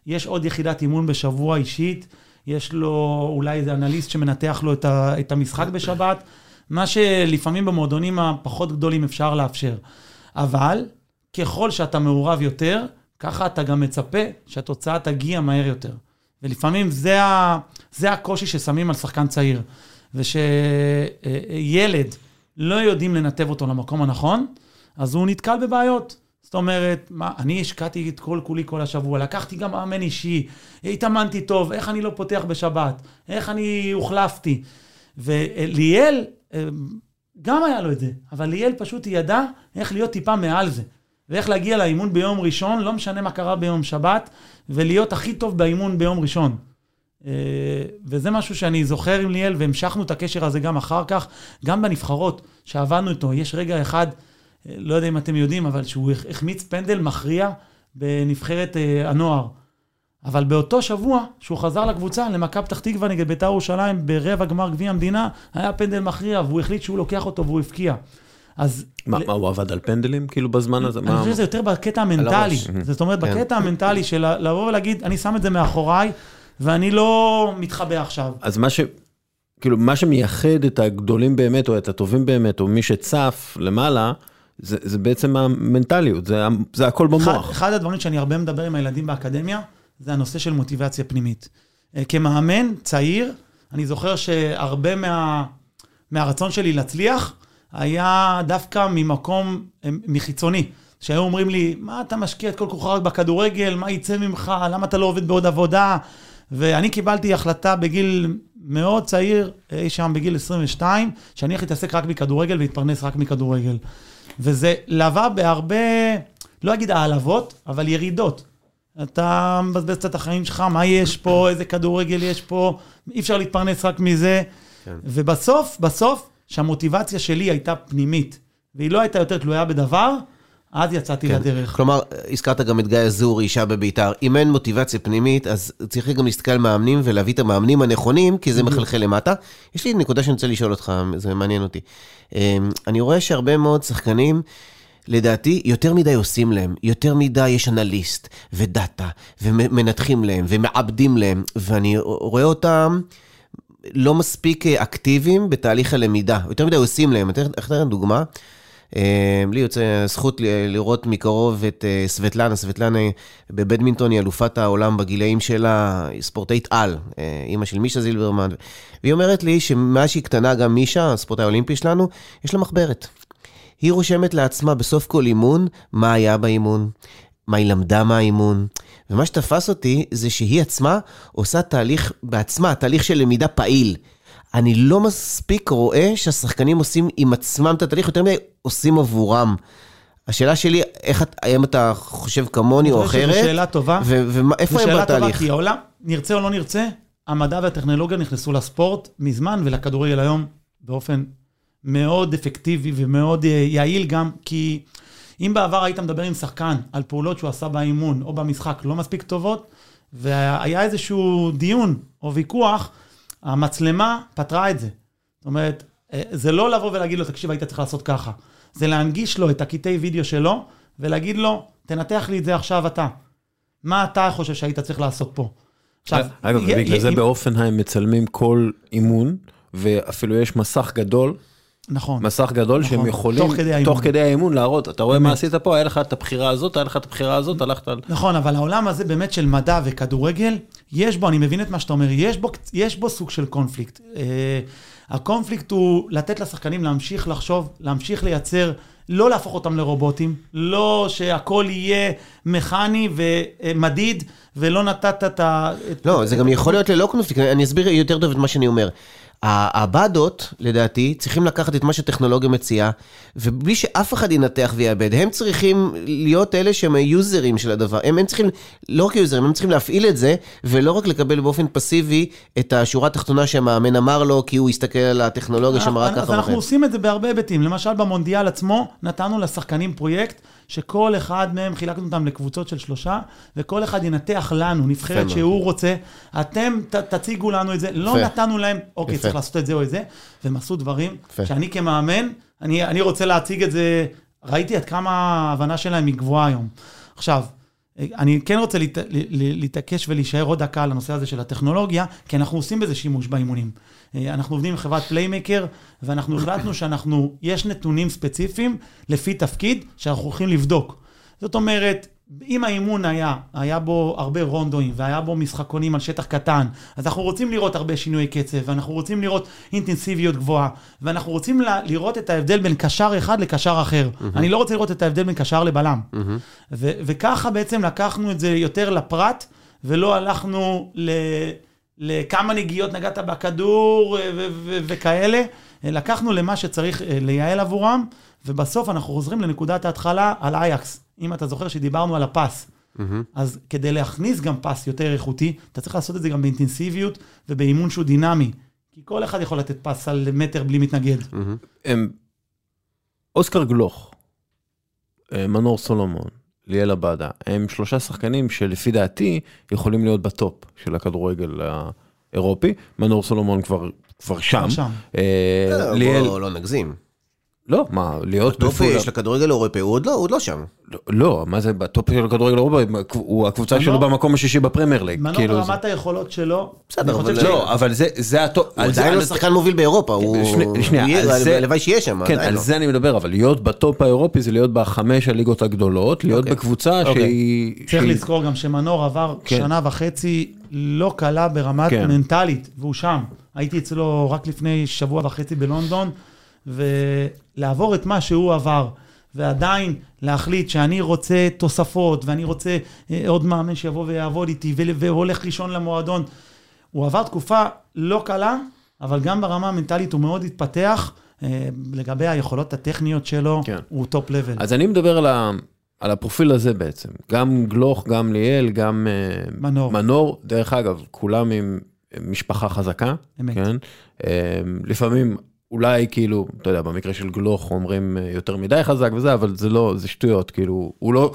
יש עוד יחידת אימון בשבוע אישית. יש לו אולי איזה אנליסט שמנתח לו את, ה, את המשחק בשבת, מה שלפעמים במועדונים הפחות גדולים אפשר לאפשר. אבל ככל שאתה מעורב יותר, ככה אתה גם מצפה שהתוצאה תגיע מהר יותר. ולפעמים זה, ה, זה הקושי ששמים על שחקן צעיר. ושילד לא יודעים לנתב אותו למקום הנכון, אז הוא נתקל בבעיות. זאת אומרת, מה, אני השקעתי את כל כולי כל השבוע, לקחתי גם מאמן אישי, התאמנתי טוב, איך אני לא פותח בשבת, איך אני הוחלפתי. וליאל, אה, גם היה לו את זה, אבל ליאל פשוט ידע איך להיות טיפה מעל זה. ואיך להגיע לאימון ביום ראשון, לא משנה מה קרה ביום שבת, ולהיות הכי טוב באימון ביום ראשון. אה, וזה משהו שאני זוכר עם ליאל, והמשכנו את הקשר הזה גם אחר כך, גם בנבחרות שעבדנו איתו. יש רגע אחד לא יודע אם אתם יודעים, אבל שהוא החמיץ פנדל מכריע בנבחרת אה, הנוער. אבל באותו שבוע, שהוא חזר לקבוצה, למכבי פתח תקווה נגד בית"ר ירושלים, ברבע גמר גביע המדינה, היה פנדל מכריע, והוא החליט שהוא לוקח אותו והוא הבקיע. אז... מה, מה, הוא עבד על פנדלים כאילו בזמן הזה? אני מה- חושב שזה יותר בקטע המנטלי. הראש. זאת אומרת, כן. בקטע המנטלי של לבוא ולהגיד, אני שם את זה מאחוריי, ואני לא מתחבא עכשיו. אז מה ש... כאילו, מה שמייחד את הגדולים באמת, או את הטובים באמת, או מי שצף למעלה, זה, זה בעצם המנטליות, זה, זה הכל אחד, במוח. אחד הדברים שאני הרבה מדבר עם הילדים באקדמיה, זה הנושא של מוטיבציה פנימית. אה, כמאמן צעיר, אני זוכר שהרבה מה, מהרצון שלי להצליח, היה דווקא ממקום אה, מחיצוני. שהיו אומרים לי, מה אתה משקיע את כל כוחך רק בכדורגל, מה יצא ממך, למה אתה לא עובד בעוד עבודה? ואני קיבלתי החלטה בגיל מאוד צעיר, אי שם בגיל 22, שאני הולך להתעסק רק בכדורגל ולהתפרנס רק מכדורגל. וזה לווה בהרבה, לא אגיד העלבות, אבל ירידות. אתה מבזבז קצת את החיים שלך, מה יש פה, איזה כדורגל יש פה, אי אפשר להתפרנס רק מזה. כן. ובסוף, בסוף, שהמוטיבציה שלי הייתה פנימית, והיא לא הייתה יותר תלויה בדבר, אז יצאתי כן. לדרך. כלומר, הזכרת גם את גיא אזורי, אישה בבית"ר. אם אין מוטיבציה פנימית, אז צריך גם להסתכל על מאמנים ולהביא את המאמנים הנכונים, כי זה מחלחל למטה. יש לי נקודה שאני רוצה לשאול אותך, זה מעניין אותי. אמ, אני רואה שהרבה מאוד שחקנים, לדעתי, יותר מדי עושים להם. יותר מדי יש אנליסט ודאטה, ומנתחים להם, ומעבדים להם, ואני רואה אותם... לא מספיק אה, אקטיביים בתהליך הלמידה, יותר מדי עושים להם. אני אתן לך דוגמה. אה, לי יוצא זכות לראות מקרוב את אה, סבטלנה, סבטלנה בבדמינטון היא אלופת העולם בגילאים שלה, היא ספורטאית על, אה, אימא של מישה זילברמן. והיא אומרת לי שמאז שהיא קטנה, גם מישה, הספורטאי האולימפי שלנו, יש לה מחברת. היא רושמת לעצמה בסוף כל אימון מה היה באימון, מה היא למדה מהאימון. ומה שתפס אותי זה שהיא עצמה עושה תהליך בעצמה, תהליך של למידה פעיל. אני לא מספיק רואה שהשחקנים עושים עם עצמם את התהליך, יותר מדי עושים עבורם. השאלה שלי, איך, את- האם אתה חושב כמוני או אחרת? שזו שאלה טובה. ואיפה זו הם שאלה טובה, בתהליך? כי העולם, נרצה או לא נרצה, המדע והטכנולוגיה נכנסו לספורט מזמן, ולכדורגל היום באופן מאוד אפקטיבי ומאוד אה, יעיל גם, כי אם בעבר היית מדבר עם שחקן על פעולות שהוא עשה באימון או במשחק לא מספיק טובות, והיה איזשהו דיון או ויכוח, המצלמה פתרה את זה. זאת אומרת, אה, זה לא לבוא ולהגיד לו, תקשיב, היית צריך לעשות ככה. זה להנגיש לו את הקטעי וידאו שלו, ולהגיד לו, תנתח לי את זה עכשיו אתה. מה אתה חושב שהיית צריך לעשות פה? עכשיו, אגב, י- בגלל זה באופנהיים מצלמים כל אימון, ואפילו יש מסך גדול, נכון. מסך גדול נכון. שהם יכולים, תוך כדי. תוך כדי האימון להראות, אתה רואה מה באמת. עשית פה, היה לך את הבחירה הזאת, היה לך את הבחירה הזאת, הלכת על... נכון, אבל העולם הזה באמת של מדע וכדורגל, יש בו, אני מבין את מה שאתה אומר, יש בו, יש בו סוג של קונפליקט. Uh, הקונפליקט הוא לתת לשחקנים להמשיך לחשוב, להמשיך לייצר, לא להפוך אותם לרובוטים, לא שהכל יהיה מכני ומדיד, ולא נתת את ה... את- לא, זה את- גם יכול להיות ללא קונפליקט, אני אסביר יותר טוב את מה שאני אומר. ה- הבאדות, לדעתי, צריכים לקחת את מה שהטכנולוגיה מציעה, ובלי שאף אחד ינתח ויאבד, הם צריכים להיות אלה שהם היוזרים של הדבר. הם, הם צריכים, לא רק היוזרים, הם צריכים להפעיל את זה, ולא רק לקבל באופן פסיבי את השורה התחתונה שהמאמן אמר לו, כי הוא הסתכל על הטכנולוגיה שמראה אז ככה אנחנו ואחרת. עושים את זה בהרבה היבטים. למשל, במונדיאל עצמו, נתנו לשחקנים פרויקט, שכל אחד מהם, חילקנו אותם לקבוצות של שלושה, וכל אחד ינתח לנו, נבחרת. שהוא רוצה. אתם ת, תציגו לנו את זה. לא יפה. נתנו להם, אוקיי, יפה. צריך לעשות את זה או את זה, והם עשו דברים יפה. שאני כמאמן, אני, אני רוצה להציג את זה, ראיתי עד כמה ההבנה שלהם היא גבוהה היום. עכשיו, אני כן רוצה להת- להתעקש ולהישאר עוד דקה על הנושא הזה של הטכנולוגיה, כי אנחנו עושים בזה שימוש באימונים. אה, אנחנו עובדים עם חברת פליימקר, ואנחנו החלטנו שאנחנו, יש נתונים ספציפיים לפי תפקיד שאנחנו הולכים לבדוק. זאת אומרת, אם האימון היה, היה בו הרבה רונדואים והיה בו משחקונים על שטח קטן, אז אנחנו רוצים לראות הרבה שינוי קצב, ואנחנו רוצים לראות אינטנסיביות גבוהה, ואנחנו רוצים לראות את ההבדל בין קשר אחד לקשר אחר. אני לא רוצה לראות את ההבדל בין קשר לבלם. ו- וככה בעצם לקחנו את זה יותר לפרט, ולא הלכנו ל... לכמה נגיעות נגעת בכדור ו- וכאלה. לקחנו למה שצריך אה, לייעל עבורם, ובסוף אנחנו חוזרים לנקודת ההתחלה על אייקס. אם אתה זוכר שדיברנו על הפס. אז כדי להכניס גם פס יותר איכותי, אתה צריך לעשות את זה גם באינטנסיביות ובאימון שהוא דינמי. כי כל אחד יכול לתת פס על מטר בלי מתנגד. הם... אוסקר גלוך, אה, מנור סולומון, ליאל עבדה, הם שלושה שחקנים שלפי דעתי יכולים להיות בטופ של הכדורגל האירופי. מנור סולומון כבר, כבר שם. שם. אה, אה, ליאל, בוא לא נגזים. לא, מה, להיות בטופ בפול... של הכדורגל האירופאי, הוא עוד לא, הוא עוד לא שם. לא, לא, מה זה בטופ של הכדורגל האירופאי? הוא הקבוצה מנור- שלו במקום השישי בפרמייר ליג. מנור כאילו, ברמת היכולות שלו, בסדר, אבל ש- לא, אבל זה, זה הטופ. הוא עדיין לא שחקן מוביל באירופה, הוא... שני- שנייה, על זה- הלוואי שיהיה שם, כן, על לא. זה אני מדבר, אבל להיות בטופ האירופי זה להיות בחמש הליגות הגדולות, להיות אוקיי. בקבוצה אוקיי. שהיא... צריך שהיא- לזכור גם שמנור עבר כן. שנה וחצי לא קלה ברמת כן. מנטלית, והוא שם. הייתי אצלו רק לפני שבוע וחצי בלונדון, ולעבור את מה שהוא עבר, ועדיין להחליט שאני רוצה תוספות, ואני רוצה אה, עוד מאמן שיבוא ויעבוד איתי, ול- והולך לישון למועדון. הוא עבר תקופה לא קלה, אבל גם ברמה המנטלית הוא מאוד התפתח. אה, לגבי היכולות הטכניות שלו, כן. הוא top level. אז אני מדבר על, ה, על הפרופיל הזה בעצם. גם גלוך, גם ליאל, גם אה, מנור. מנור. דרך אגב, כולם עם משפחה חזקה. אמת. כן? לפעמים, אולי כאילו, אתה יודע, במקרה של גלוך אומרים אה, יותר מדי חזק וזה, אבל זה לא, זה שטויות. כאילו, הוא לא,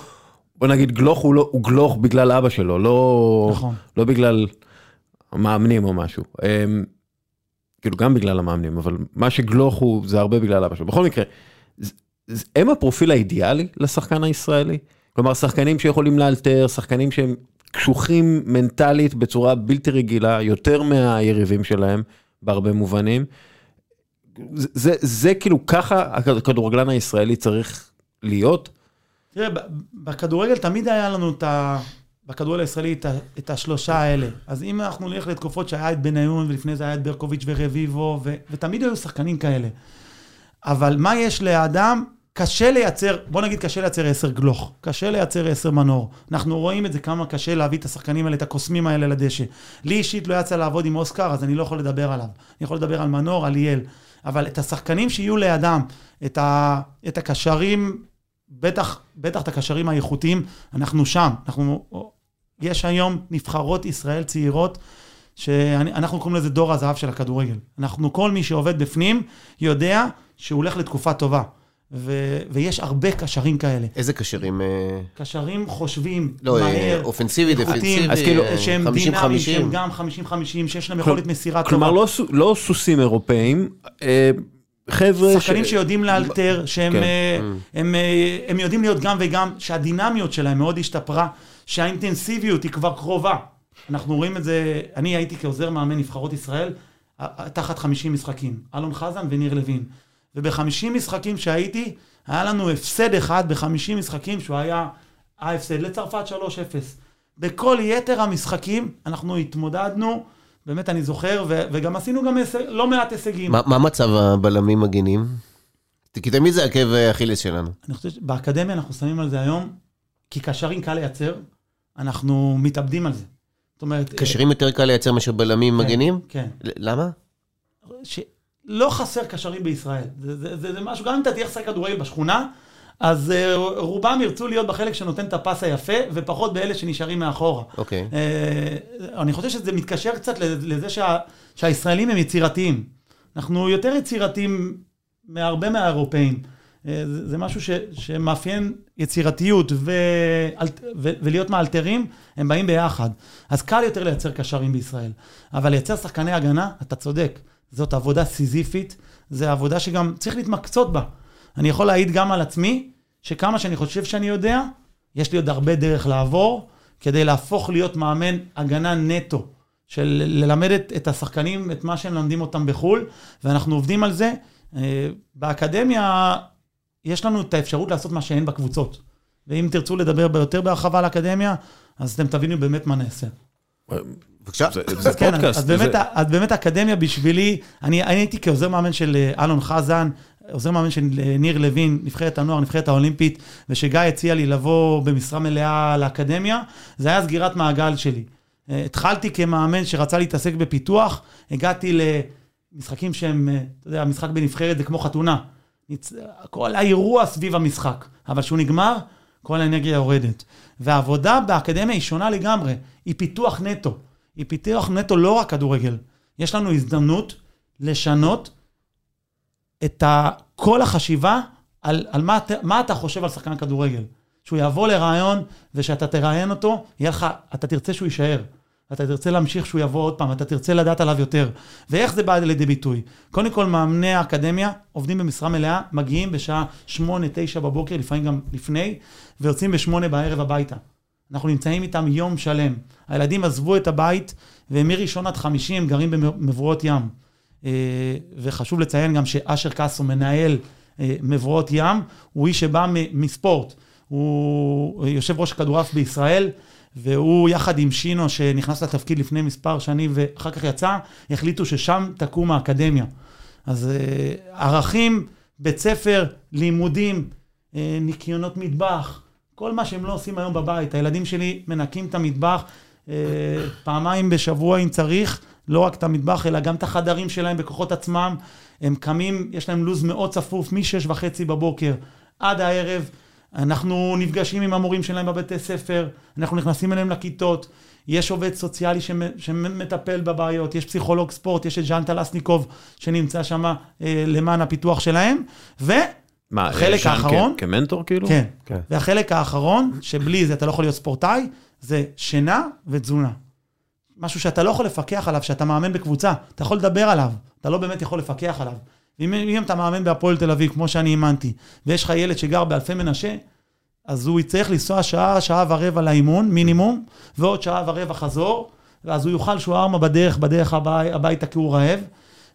בוא נגיד, גלוך הוא, לא, הוא גלוך בגלל אבא שלו, לא, נכון. לא בגלל המאמנים או משהו. אה, כאילו, גם בגלל המאמנים, אבל מה שגלוך הוא, זה הרבה בגלל אבא שלו. בכל מקרה, ז- ז- הם הפרופיל האידיאלי לשחקן הישראלי? כלומר, שחקנים שיכולים לאלתר, שחקנים שהם קשוחים מנטלית בצורה בלתי רגילה, יותר מהיריבים שלהם, בהרבה מובנים. זה, זה, זה כאילו ככה הכדורגלן הישראלי צריך להיות? תראה, בכדורגל תמיד היה לנו את ה... בכדורגל הישראלי את, ה... את השלושה האלה. אז אם אנחנו נלך לתקופות שהיה את בניון, ולפני זה היה את ברקוביץ' ורביבו, ו... ותמיד היו שחקנים כאלה. אבל מה יש לאדם? קשה לייצר, בוא נגיד קשה לייצר עשר גלוך, קשה לייצר עשר מנור. אנחנו רואים את זה כמה קשה להביא את השחקנים האלה, את הקוסמים האלה לדשא. לי אישית לא יצא לעבוד עם אוסקר, אז אני לא יכול לדבר עליו. אני יכול לדבר על מנור, על ליאל. אבל את השחקנים שיהיו לידם, את, ה... את הקשרים, בטח, בטח את הקשרים האיכותיים, אנחנו שם. אנחנו, יש היום נבחרות ישראל צעירות, שאנחנו קוראים לזה דור הזהב של הכדורגל. אנחנו, כל מי שעובד בפנים, יודע שהוא הולך לתקופה טובה. ו, ויש הרבה קשרים כאלה. איזה קשרים? אה, קשרים חושבים, לא, אה, מהר, אופנסיבי, דפנסיבי, אז כאילו, אה, שהם 50-50. דינמיים, שהם גם 50-50, שיש להם יכולת מסירה טובה. כלומר, לא, לא סוסים אירופאים, אה, חבר'ה... שחקנים שיודעים לאלתר, שהם כן. הם, אה, הם יודעים להיות גם וגם, שהדינמיות שלהם מאוד השתפרה, שהאינטנסיביות היא כבר קרובה. אנחנו רואים את זה, אני הייתי כעוזר מאמן נבחרות ישראל, תחת 50 משחקים, אלון חזן וניר לוין. וב-50 משחקים שהייתי, היה לנו הפסד אחד ב-50 משחקים, שהוא היה ההפסד לצרפת 3-0. בכל יתר המשחקים אנחנו התמודדנו, באמת אני זוכר, ו- וגם עשינו גם הישג, לא מעט הישגים. מה מה מצב הבלמים מגינים? כי תמיד זה עקב אכילס שלנו. אני חושב שבאקדמיה אנחנו שמים על זה היום, כי קשרים קל לייצר, אנחנו מתאבדים על זה. זאת אומרת... קשרים יותר קל לייצר מאשר בלמים כן, מגינים? כן. למה? שלא חסר קשרים בישראל. זה, זה, זה, זה משהו, גם אם אתה תלך לשחק כדורגל בשכונה, אז uh, רובם ירצו להיות בחלק שנותן את הפס היפה, ופחות באלה שנשארים מאחורה. אוקיי. Uh, אני חושב שזה מתקשר קצת לזה שה, שהישראלים הם יצירתיים. אנחנו יותר יצירתיים מהרבה מהאירופאים. אה, זה, זה משהו ש, שמאפיין יצירתיות ו, ו, ולהיות מאלתרים, הם באים ביחד. אז קל יותר לייצר קשרים בישראל. אבל לייצר שחקני הגנה, אתה צודק, זאת עבודה סיזיפית, זו עבודה שגם צריך להתמקצות בה. אני יכול להעיד גם על עצמי, שכמה שאני חושב שאני יודע, יש לי עוד הרבה דרך לעבור, כדי להפוך להיות מאמן הגנה נטו. של ללמד את, את השחקנים את מה שהם לומדים אותם בחו"ל, ואנחנו עובדים על זה. אה, באקדמיה יש לנו את האפשרות לעשות מה שאין בקבוצות. ואם תרצו לדבר יותר בהרחבה על האקדמיה, אז אתם תבינו באמת מה נעשה. בבקשה. זה, כן, פודקאסט. אז באמת, האקדמיה בשבילי, אני, הייתי כעוזר מאמן של אה, אלון חזן, עוזר מאמן של אה, ניר לוין, נבחרת הנוער, נבחרת האולימפית, ושגיא הציע לי לבוא במשרה מלאה לאקדמיה, זה היה סגירת מעגל שלי. אה, התחלתי כמאמן שרצה להתעסק בפיתוח, הגעתי למשחקים שהם, אתה יודע, המשחק בנבחרת זה כמו חתונה. כל האירוע סביב המשחק, אבל כשהוא נגמר, כל האנרגיה יורדת. והעבודה באקדמיה היא שונה לגמרי, היא פיתוח נטו. היא פיתוח נטו לא רק כדורגל. יש לנו הזדמנות לשנות את ה... כל החשיבה על, על מה, אתה- מה אתה חושב על שחקן כדורגל. שהוא יבוא לרעיון, ושאתה תראיין אותו, יהיה לך, אתה תרצה שהוא יישאר. ואתה תרצה להמשיך שהוא יבוא עוד פעם, אתה תרצה לדעת עליו יותר. ואיך זה בא לידי ביטוי? קודם כל, מאמני האקדמיה עובדים במשרה מלאה, מגיעים בשעה 8-9 בבוקר, לפעמים גם לפני, ויוצאים ב-8 בערב הביתה. אנחנו נמצאים איתם יום שלם. הילדים עזבו את הבית, ומראשון עד חמישי הם גרים במבואות ים. אה, וחשוב לציין גם שאשר קאסו מנהל אה, מבואות ים, הוא איש שבא מספורט. הוא יושב ראש כדורעף בישראל, והוא יחד עם שינו, שנכנס לתפקיד לפני מספר שנים ואחר כך יצא, החליטו ששם תקום האקדמיה. אז אה, ערכים, בית ספר, לימודים, ניקיונות מטבח, כל מה שהם לא עושים היום בבית. הילדים שלי מנקים את המטבח פעמיים בשבוע אם צריך. לא רק את המטבח, אלא גם את החדרים שלהם בכוחות עצמם. הם קמים, יש להם לו"ז מאוד צפוף, מ-6 וחצי בבוקר עד הערב. אנחנו נפגשים עם המורים שלהם בבתי ספר, אנחנו נכנסים אליהם לכיתות. יש עובד סוציאלי שמטפל בבעיות, יש פסיכולוג ספורט, יש את ז'אן טלסניקוב שנמצא שם אה, למען הפיתוח שלהם, והחלק האחרון... כמנטור כאילו? כן, כן. והחלק האחרון, שבלי זה אתה לא יכול להיות ספורטאי, זה שינה ותזונה. משהו שאתה לא יכול לפקח עליו, שאתה מאמן בקבוצה, אתה יכול לדבר עליו, אתה לא באמת יכול לפקח עליו. אם, אם אתה מאמן בהפועל תל אביב, כמו שאני האמנתי, ויש לך ילד שגר באלפי מנשה, אז הוא יצטרך לנסוע שעה, שעה ורבע לאימון, מינימום, ועוד שעה ורבע חזור, ואז הוא יאכל שוארמה בדרך, בדרך הבי, הביתה כי הוא רעב.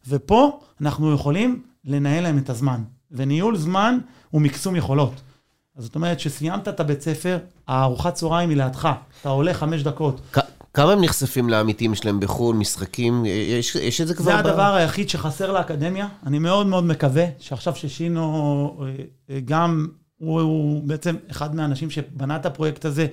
ופה אנחנו יכולים לנהל להם את הזמן. וניהול זמן הוא מקסום יכולות. אז זאת אומרת, שסיימת את הבית ספר, הארוחת צהריים היא לידך. אתה עולה חמש דקות. כמה הם נחשפים לעמיתים שלהם בחו"ל, משחקים? יש, יש את זה כבר? זה הדבר היחיד שחסר לאקדמיה. אני מאוד מאוד מקווה שעכשיו ששינו אה, אה, גם, הוא, הוא בעצם אחד מהאנשים שבנה את הפרויקט הזה,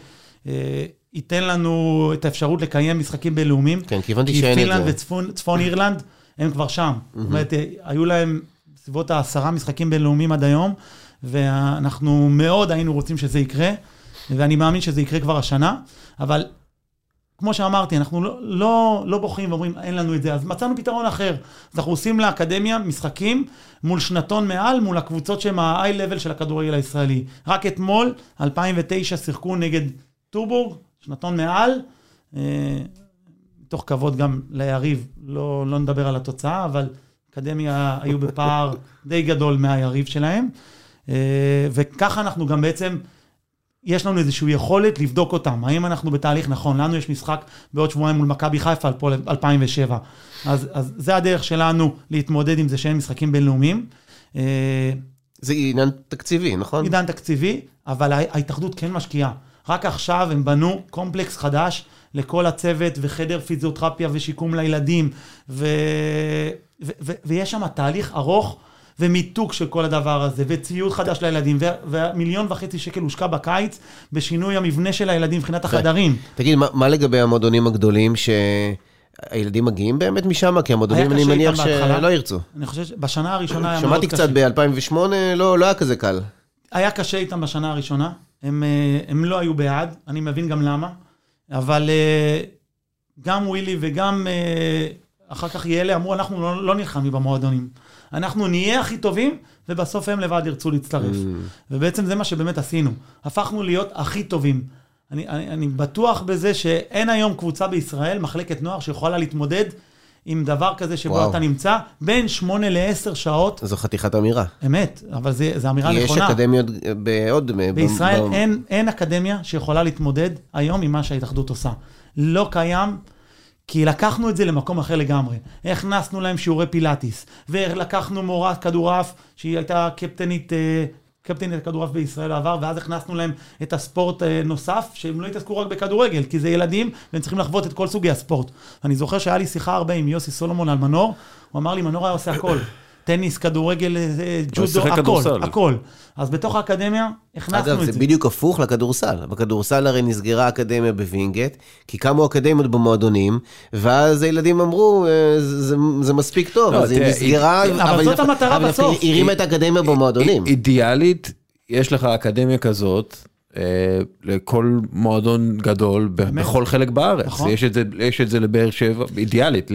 אה, ייתן לנו את האפשרות לקיים משחקים בינלאומיים. כן, כי הבנתי שאין את זה. כי פינלנד וצפון אירלנד, הם כבר שם. זאת אומרת, היו להם בסביבות העשרה משחקים בינלאומיים עד היום, ואנחנו מאוד היינו רוצים שזה יקרה, ואני מאמין שזה יקרה כבר השנה, אבל כמו שאמרתי, אנחנו לא, לא, לא בוחרים ואומרים, אין לנו את זה, אז מצאנו פתרון אחר. אז אנחנו עושים לאקדמיה משחקים מול שנתון מעל, מול הקבוצות שהן ה-high level של הכדורגל הישראלי. רק אתמול, 2009, שיחקו נגד טורבורג, שנתון מעל, אה, מתוך כבוד גם ליריב, לא, לא נדבר על התוצאה, אבל אקדמיה היו בפער די גדול מהיריב שלהם. אה, וככה אנחנו גם בעצם... יש לנו איזושהי יכולת לבדוק אותם, האם אנחנו בתהליך נכון. לנו יש משחק בעוד שבועיים מול מכבי חיפה על פועל 2007. אז, אז זה הדרך שלנו להתמודד עם זה שאין משחקים בינלאומיים. אה, זה עניין תקציבי, נכון? עניין תקציבי, אבל ההתאחדות כן משקיעה. רק עכשיו הם בנו קומפלקס חדש לכל הצוות וחדר פיזיותרפיה ושיקום לילדים, ו... ו... ו... ויש שם תהליך ארוך. ומיתוג של כל הדבר הזה, וציוד חדש לילדים, ומיליון וחצי שקל הושקע בקיץ בשינוי המבנה של הילדים מבחינת החדרים. תגיד, מה, מה לגבי המועדונים הגדולים שהילדים מגיעים באמת משם? כי המועדונים, אני מניח שלא ירצו. אני חושב שבשנה הראשונה היה מאוד קשה. שמעתי קצת ב-2008, לא, לא היה כזה קל. היה קשה איתם בשנה הראשונה, הם, אה, הם לא היו בעד, אני מבין גם למה, אבל אה, גם ווילי וגם אה, אחר כך יאלה אמרו, אנחנו לא, לא נלחמים במועדונים. אנחנו נהיה הכי טובים, ובסוף הם לבד ירצו להצטרף. Mm. ובעצם זה מה שבאמת עשינו. הפכנו להיות הכי טובים. אני, אני, אני בטוח בזה שאין היום קבוצה בישראל, מחלקת נוער, שיכולה להתמודד עם דבר כזה שבו וואו. אתה נמצא בין שמונה לעשר שעות. זו חתיכת אמירה. אמת, אבל זו אמירה יש נכונה. יש אקדמיות בעוד... בישראל ב... אין, אין אקדמיה שיכולה להתמודד היום עם מה שההתאחדות עושה. לא קיים כי לקחנו את זה למקום אחר לגמרי. הכנסנו להם שיעורי פילאטיס, ולקחנו מורת כדורעף, שהיא הייתה קפטנית, אה, קפטנית כדורעף בישראל העבר, ואז הכנסנו להם את הספורט אה, נוסף, שהם לא התעסקו רק בכדורגל, כי זה ילדים, והם צריכים לחוות את כל סוגי הספורט. אני זוכר שהיה לי שיחה הרבה עם יוסי סולומון על מנור, הוא אמר לי, מנור היה עושה הכל. טניס, כדורגל, אה, ג'ודו, הכל, כדורסל. הכל. אז בתוך האקדמיה הכנסנו אגב, את זה. אגב, זה בדיוק הפוך לכדורסל. בכדורסל הרי נסגרה האקדמיה בווינגייט, כי קמו אקדמיות במועדונים, ואז הילדים אמרו, אה, זה, זה מספיק טוב, לא, אז היא נסגרה, אבל, אבל זאת המטרה בסוף. אבל הרימה את האקדמיה במועדונים. אידיאלית, יש לך אקדמיה כזאת, אה, לכל מועדון גדול בכל חלק בארץ. נכון. יש את זה, יש את זה לבאר שבע, אידיאלית,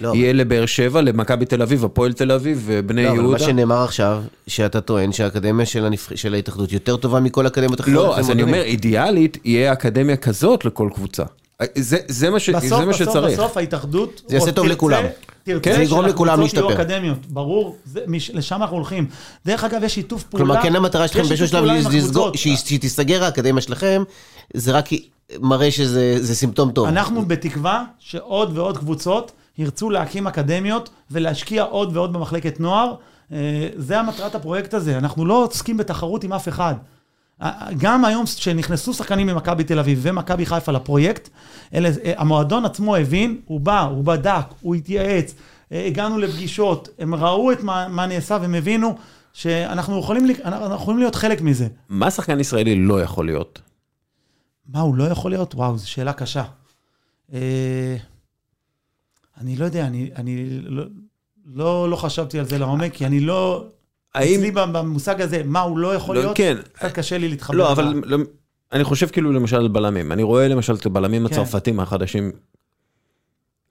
לא. יהיה לבאר שבע, למכבי תל אביב, הפועל תל אביב ובני לא, יהודה. לא, מה שנאמר עכשיו, שאתה טוען שהאקדמיה של. של ההתאחדות יותר טובה מכל אקדמיות אחרות. לא, אז אני אומר, אידיאלית, יהיה אקדמיה כזאת לכל קבוצה. זה, זה, מה, ש, בסוף, זה מה בסוף, שצריך. בסוף ההתאחדות... זה יעשה טוב לכולם. תרצה כן, זה יגרום לכולם שהקבוצות יהיו להשתפר. אקדמיות, ברור, זה, מש, לשם אנחנו הולכים. דרך אגב, יש שיתוף פעולה. כלומר, כן המטרה שלכם באיזשהו שלב פעולה עם לסגור, הקבוצות. שהיא- שהיא תיסגר האקדמיה שלכם, זה רק מראה שזה זה סימפטום טוב. אנחנו בתקווה שעוד ועוד קבוצות ירצו להקים אקדמיות ולהשקיע עוד ועוד במחלקת נוער. אה, זה המטרת הפרויקט הזה, אנחנו לא עוסקים בתחרות עם אף אחד. גם היום כשנכנסו שחקנים ממכבי תל אביב ומכבי חיפה לפרויקט, אלה, אה, המועדון עצמו הבין, הוא בא, הוא בדק, הוא התייעץ, אה, הגענו לפגישות, הם ראו את מה, מה נעשה והם הבינו שאנחנו יכולים, אנחנו יכולים להיות חלק מזה. מה שחקן ישראלי לא יכול להיות? מה הוא לא יכול להיות? וואו, זו שאלה קשה. אה, אני לא יודע, אני, אני לא, לא, לא חשבתי על זה לעומק, כי אני לא... האם... אצלי במושג הזה, מה הוא לא יכול לא, להיות, כן. קצת קשה לי להתחבר. לא, אבל לא, אני חושב כאילו למשל על בלמים. אני רואה למשל את הבלמים כן. הצרפתים החדשים,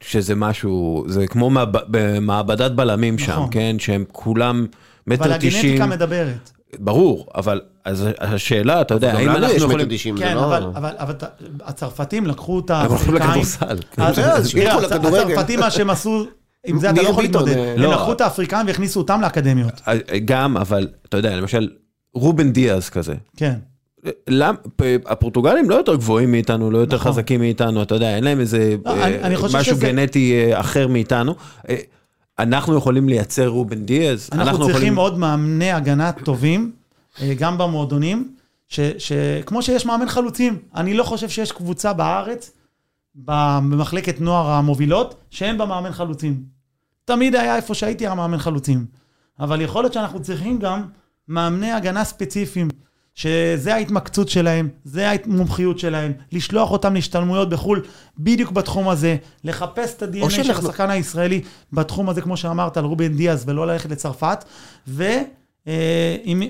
שזה משהו, זה כמו מעב- במעבדת בלמים שם, נכון. כן? שהם כולם מטר אבל תשעים. הגנטיקה מדברת. ברור, אבל אז השאלה, אתה יודע, האם אנחנו יכולים... כן, לא... אבל, אבל, אבל הצרפתים לקחו את הם הולכים האפריקאים. לכדורסל. תראה, שילכו הצ- לכדורגל. הצרפתים, מה שהם עשו, עם זה אתה לא יכול להתמודד. אה, הם לא. לקחו את האפריקאים והכניסו אותם לאקדמיות. גם, אבל אתה יודע, למשל, רובן דיאז כזה. כן. למ, הפורטוגלים לא יותר גבוהים מאיתנו, לא יותר נכון. חזקים מאיתנו, אתה יודע, אין להם איזה לא, אה, אני- משהו שזה- גנטי אה, אחר מאיתנו. אה, אנחנו יכולים לייצר רובן דיאז, אנחנו צריכים יכולים- עוד מאמני הגנה טובים, אה, גם במועדונים, שכמו שיש מאמן חלוצים, אני לא חושב שיש קבוצה בארץ, במחלקת נוער המובילות, שאין בה מאמן חלוצים. תמיד היה איפה שהייתי המאמן חלוצים. אבל יכול להיות שאנחנו צריכים גם מאמני הגנה ספציפיים, שזה ההתמקצות שלהם, זה המומחיות שלהם, לשלוח אותם להשתלמויות בחו"ל בדיוק בתחום הזה, לחפש את ה-DNA של שאנחנו- השחקן הישראלי בתחום הזה, כמו שאמרת, על רובין דיאז, ולא ללכת לצרפת. ואם...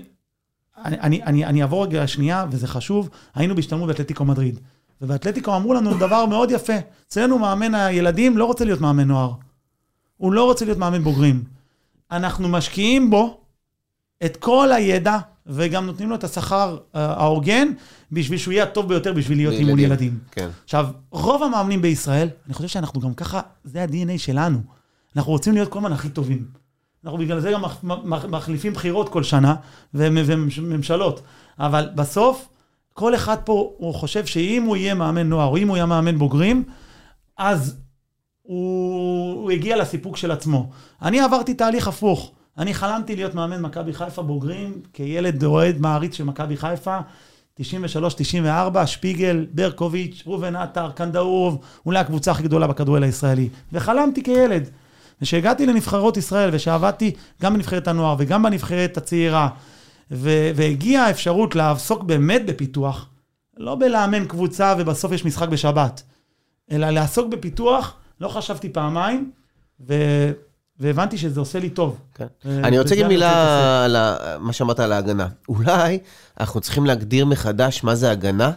אני, אני, אני, אני אעבור רגע שנייה, וזה חשוב, היינו בהשתלמות באתלטיקו מדריד. ובאתלטיקו אמרו לנו דבר מאוד יפה, אצלנו מאמן הילדים לא רוצה להיות מאמן נוער. הוא לא רוצה להיות מאמן בוגרים. אנחנו משקיעים בו את כל הידע, וגם נותנים לו את השכר אה, ההוגן, בשביל שהוא יהיה הטוב ביותר בשביל להיות אימון לילדים. ילדים. כן. עכשיו, רוב המאמנים בישראל, אני חושב שאנחנו גם ככה, זה ה-DNA שלנו. אנחנו רוצים להיות כל הזמן הכי טובים. אנחנו בגלל זה גם מח- מח- מחליפים בחירות כל שנה, ומ- וממשלות. אבל בסוף, כל אחד פה, הוא חושב שאם הוא יהיה מאמן נוער, או אם הוא יהיה מאמן בוגרים, אז הוא, הוא הגיע לסיפוק של עצמו. אני עברתי תהליך הפוך. אני חלמתי להיות מאמן מכבי חיפה בוגרים, כילד אוהד מעריץ של מכבי חיפה, 93-94, שפיגל, ברקוביץ', ראובן עטר, קנדאורוב, אולי הקבוצה הכי גדולה בכדורגל הישראלי. וחלמתי כילד. וכשהגעתי לנבחרות ישראל, ושעבדתי גם בנבחרת הנוער וגם בנבחרת הצעירה, ו- והגיעה האפשרות לעסוק באמת בפיתוח, לא בלאמן קבוצה ובסוף יש משחק בשבת, אלא לעסוק בפיתוח, לא חשבתי פעמיים, ו- והבנתי שזה עושה לי טוב. כן. אה, אני רוצה להגיד מילה על מה שאמרת על ההגנה. אולי אנחנו צריכים להגדיר מחדש מה זה הגנה,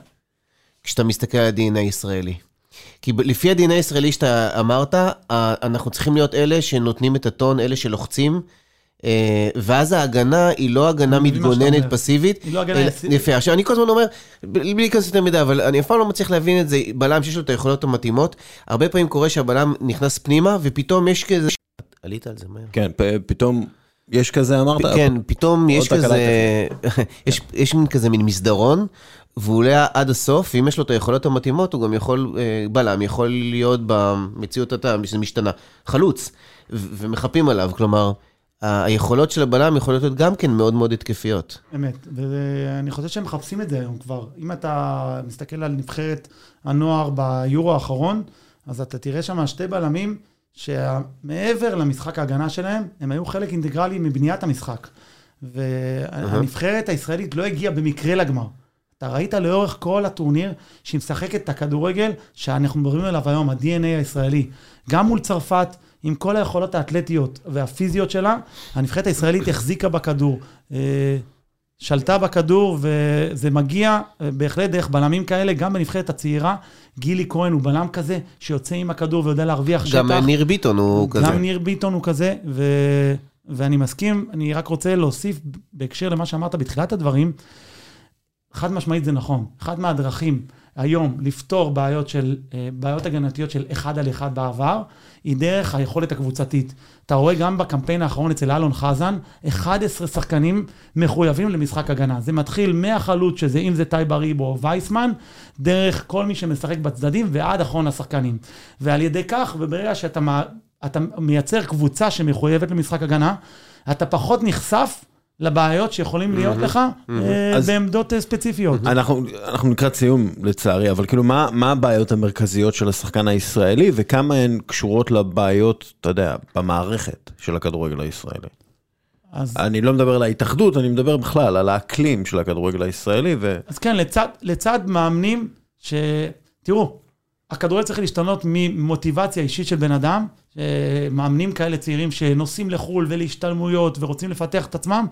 כשאתה מסתכל על ה-DNA הישראלי. כי לפי ה-DNA הישראלי שאתה אמרת, אנחנו צריכים להיות אלה שנותנים את הטון, אלה שלוחצים, ואז ההגנה היא לא הגנה מתגוננת. פסיבית. היא לא הגנה אסיבית. יפה. עכשיו, אני כל הזמן אומר, בלי להיכנס יותר מדי, אבל אני אף פעם לא מצליח להבין את זה, בלם שיש לו את היכולות המתאימות, הרבה פעמים קורה שהבלם נכנס פנימה, ופתאום יש כזה... עלית על זה מהר. כן, פתאום יש כזה, אמרת? כן, פתאום יש כזה, יש, יש מין כזה מין מסדרון, והוא עולה עד הסוף, ואם יש לו את היכולות המתאימות, הוא גם יכול, אה, בלם, יכול להיות במציאות אתה, שזה משתנה, חלוץ, ומחפים עליו, כלומר, היכולות של הבלם יכולות להיות גם כן מאוד מאוד התקפיות. אמת, ואני חושב שהם מחפשים את זה היום כבר. אם אתה מסתכל על נבחרת הנוער ביורו האחרון, אז אתה תראה שם שתי בלמים שמעבר למשחק ההגנה שלהם, הם היו חלק אינטגרלי מבניית המשחק. והנבחרת הישראלית לא הגיעה במקרה לגמר. אתה ראית לאורך כל הטורניר שהיא משחקת את הכדורגל שאנחנו מדברים עליו היום, ה-DNA הישראלי. גם מול צרפת, עם כל היכולות האתלטיות והפיזיות שלה, הנבחרת הישראלית החזיקה בכדור, אה, שלטה בכדור, וזה מגיע אה, בהחלט דרך בלמים כאלה, גם בנבחרת הצעירה. גילי כהן הוא בלם כזה, שיוצא עם הכדור ויודע להרוויח שטח. גם ניר ביטון הוא כזה. גם ניר ביטון הוא כזה, ו... ואני מסכים, אני רק רוצה להוסיף בהקשר למה שאמרת בתחילת הדברים, חד משמעית זה נכון. אחת מהדרכים היום לפתור בעיות של, אה, בעיות הגנתיות של אחד על אחד בעבר, היא דרך היכולת הקבוצתית. אתה רואה גם בקמפיין האחרון אצל אלון חזן, 11 שחקנים מחויבים למשחק הגנה. זה מתחיל מהחלוץ, שזה אם זה תאי בריבו או וייסמן, דרך כל מי שמשחק בצדדים ועד אחרון השחקנים. ועל ידי כך, וברגע שאתה אתה מייצר קבוצה שמחויבת למשחק הגנה, אתה פחות נחשף לבעיות שיכולים להיות לך אה, בעמדות אה, ספציפיות. אנחנו, אנחנו לקראת סיום לצערי, אבל כאילו מה, מה הבעיות המרכזיות של השחקן הישראלי וכמה הן קשורות לבעיות, אתה יודע, במערכת של הכדורגל הישראלי? אז... אני לא מדבר על ההתאחדות, אני מדבר בכלל על האקלים של הכדורגל הישראלי. ו... אז כן, לצד, לצד מאמנים ש... תראו, הכדורגל צריך להשתנות ממוטיבציה אישית של בן אדם, מאמנים כאלה צעירים שנוסעים לחו"ל ולהשתלמויות ורוצים לפתח את עצמם,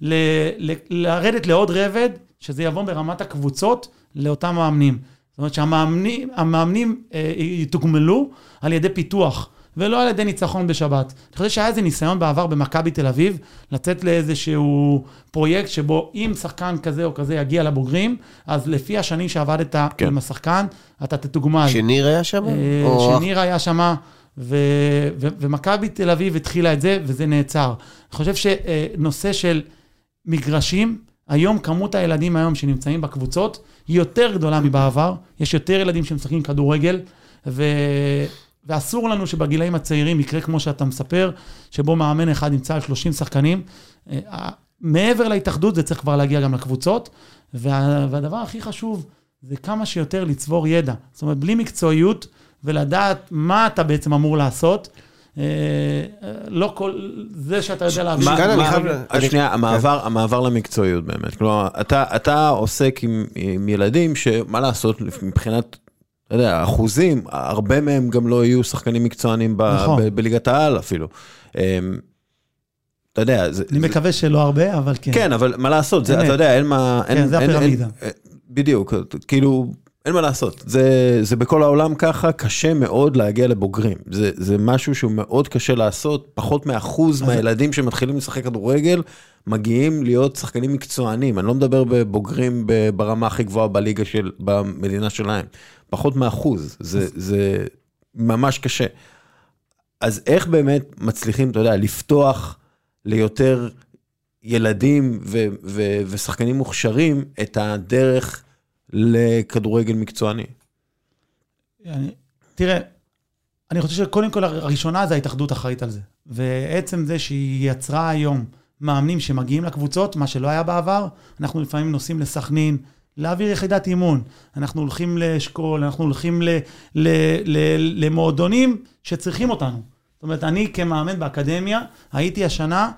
ל- ל- לרדת לעוד רבד, שזה יבוא ברמת הקבוצות לאותם מאמנים. זאת אומרת שהמאמנים אה, יתוגמלו על ידי פיתוח. ולא על ידי ניצחון בשבת. אני חושב שהיה איזה ניסיון בעבר במכבי תל אביב, לצאת לאיזשהו פרויקט שבו אם שחקן כזה או כזה יגיע לבוגרים, אז לפי השנים שעבדת כן. עם השחקן, אתה תתוגמל. שניר היה שם? אה, או... שניר היה שם, ו... ו... ומכבי תל אביב התחילה את זה, וזה נעצר. אני חושב שנושא של מגרשים, היום כמות הילדים היום שנמצאים בקבוצות היא יותר גדולה מבעבר, יש יותר ילדים שמשחקים כדורגל, ו... ואסור לנו שבגילאים הצעירים יקרה כמו שאתה מספר, שבו מאמן אחד נמצא על 30 שחקנים. מעבר להתאחדות זה צריך כבר להגיע גם לקבוצות, וה, והדבר הכי חשוב זה כמה שיותר לצבור ידע. זאת אומרת, בלי מקצועיות ולדעת מה אתה בעצם אמור לעשות. אה, לא כל, זה שאתה יודע להבין. כאן אני חייב... שנייה, המעבר, המעבר למקצועיות באמת. כלומר, אתה, אתה עוסק עם, עם ילדים שמה לעשות, מבחינת אתה יודע, אחוזים, הרבה מהם גם לא יהיו שחקנים מקצוענים נכון. בליגת העל אפילו. אמ, אתה יודע, זה... אני מקווה שלא הרבה, אבל כן. כן, אבל מה לעשות, זה, אתה יודע, אין מה... כן, זה הפירמידה. בדיוק, כאילו, אין מה לעשות. זה, זה בכל העולם ככה, קשה מאוד להגיע לבוגרים. זה, זה משהו שהוא מאוד קשה לעשות, פחות מאחוז מהילדים שמתחילים לשחק כדורגל, מגיעים להיות שחקנים מקצוענים. אני לא מדבר בבוגרים ברמה הכי גבוהה בליגה של, במדינה שלהם. פחות מאחוז, זה, זה ממש קשה. אז איך באמת מצליחים, אתה יודע, לפתוח ליותר ילדים ו- ו- ושחקנים מוכשרים את הדרך לכדורגל מקצועני? אני, תראה, אני חושב שקודם כל הראשונה זה ההתאחדות אחראית על זה. ועצם זה שהיא יצרה היום מאמנים שמגיעים לקבוצות, מה שלא היה בעבר, אנחנו לפעמים נוסעים לסכנין, להעביר יחידת אימון. אנחנו הולכים לאשכול, אנחנו הולכים ל, ל, ל, למועדונים שצריכים אותנו. זאת אומרת, אני כמאמן באקדמיה, הייתי השנה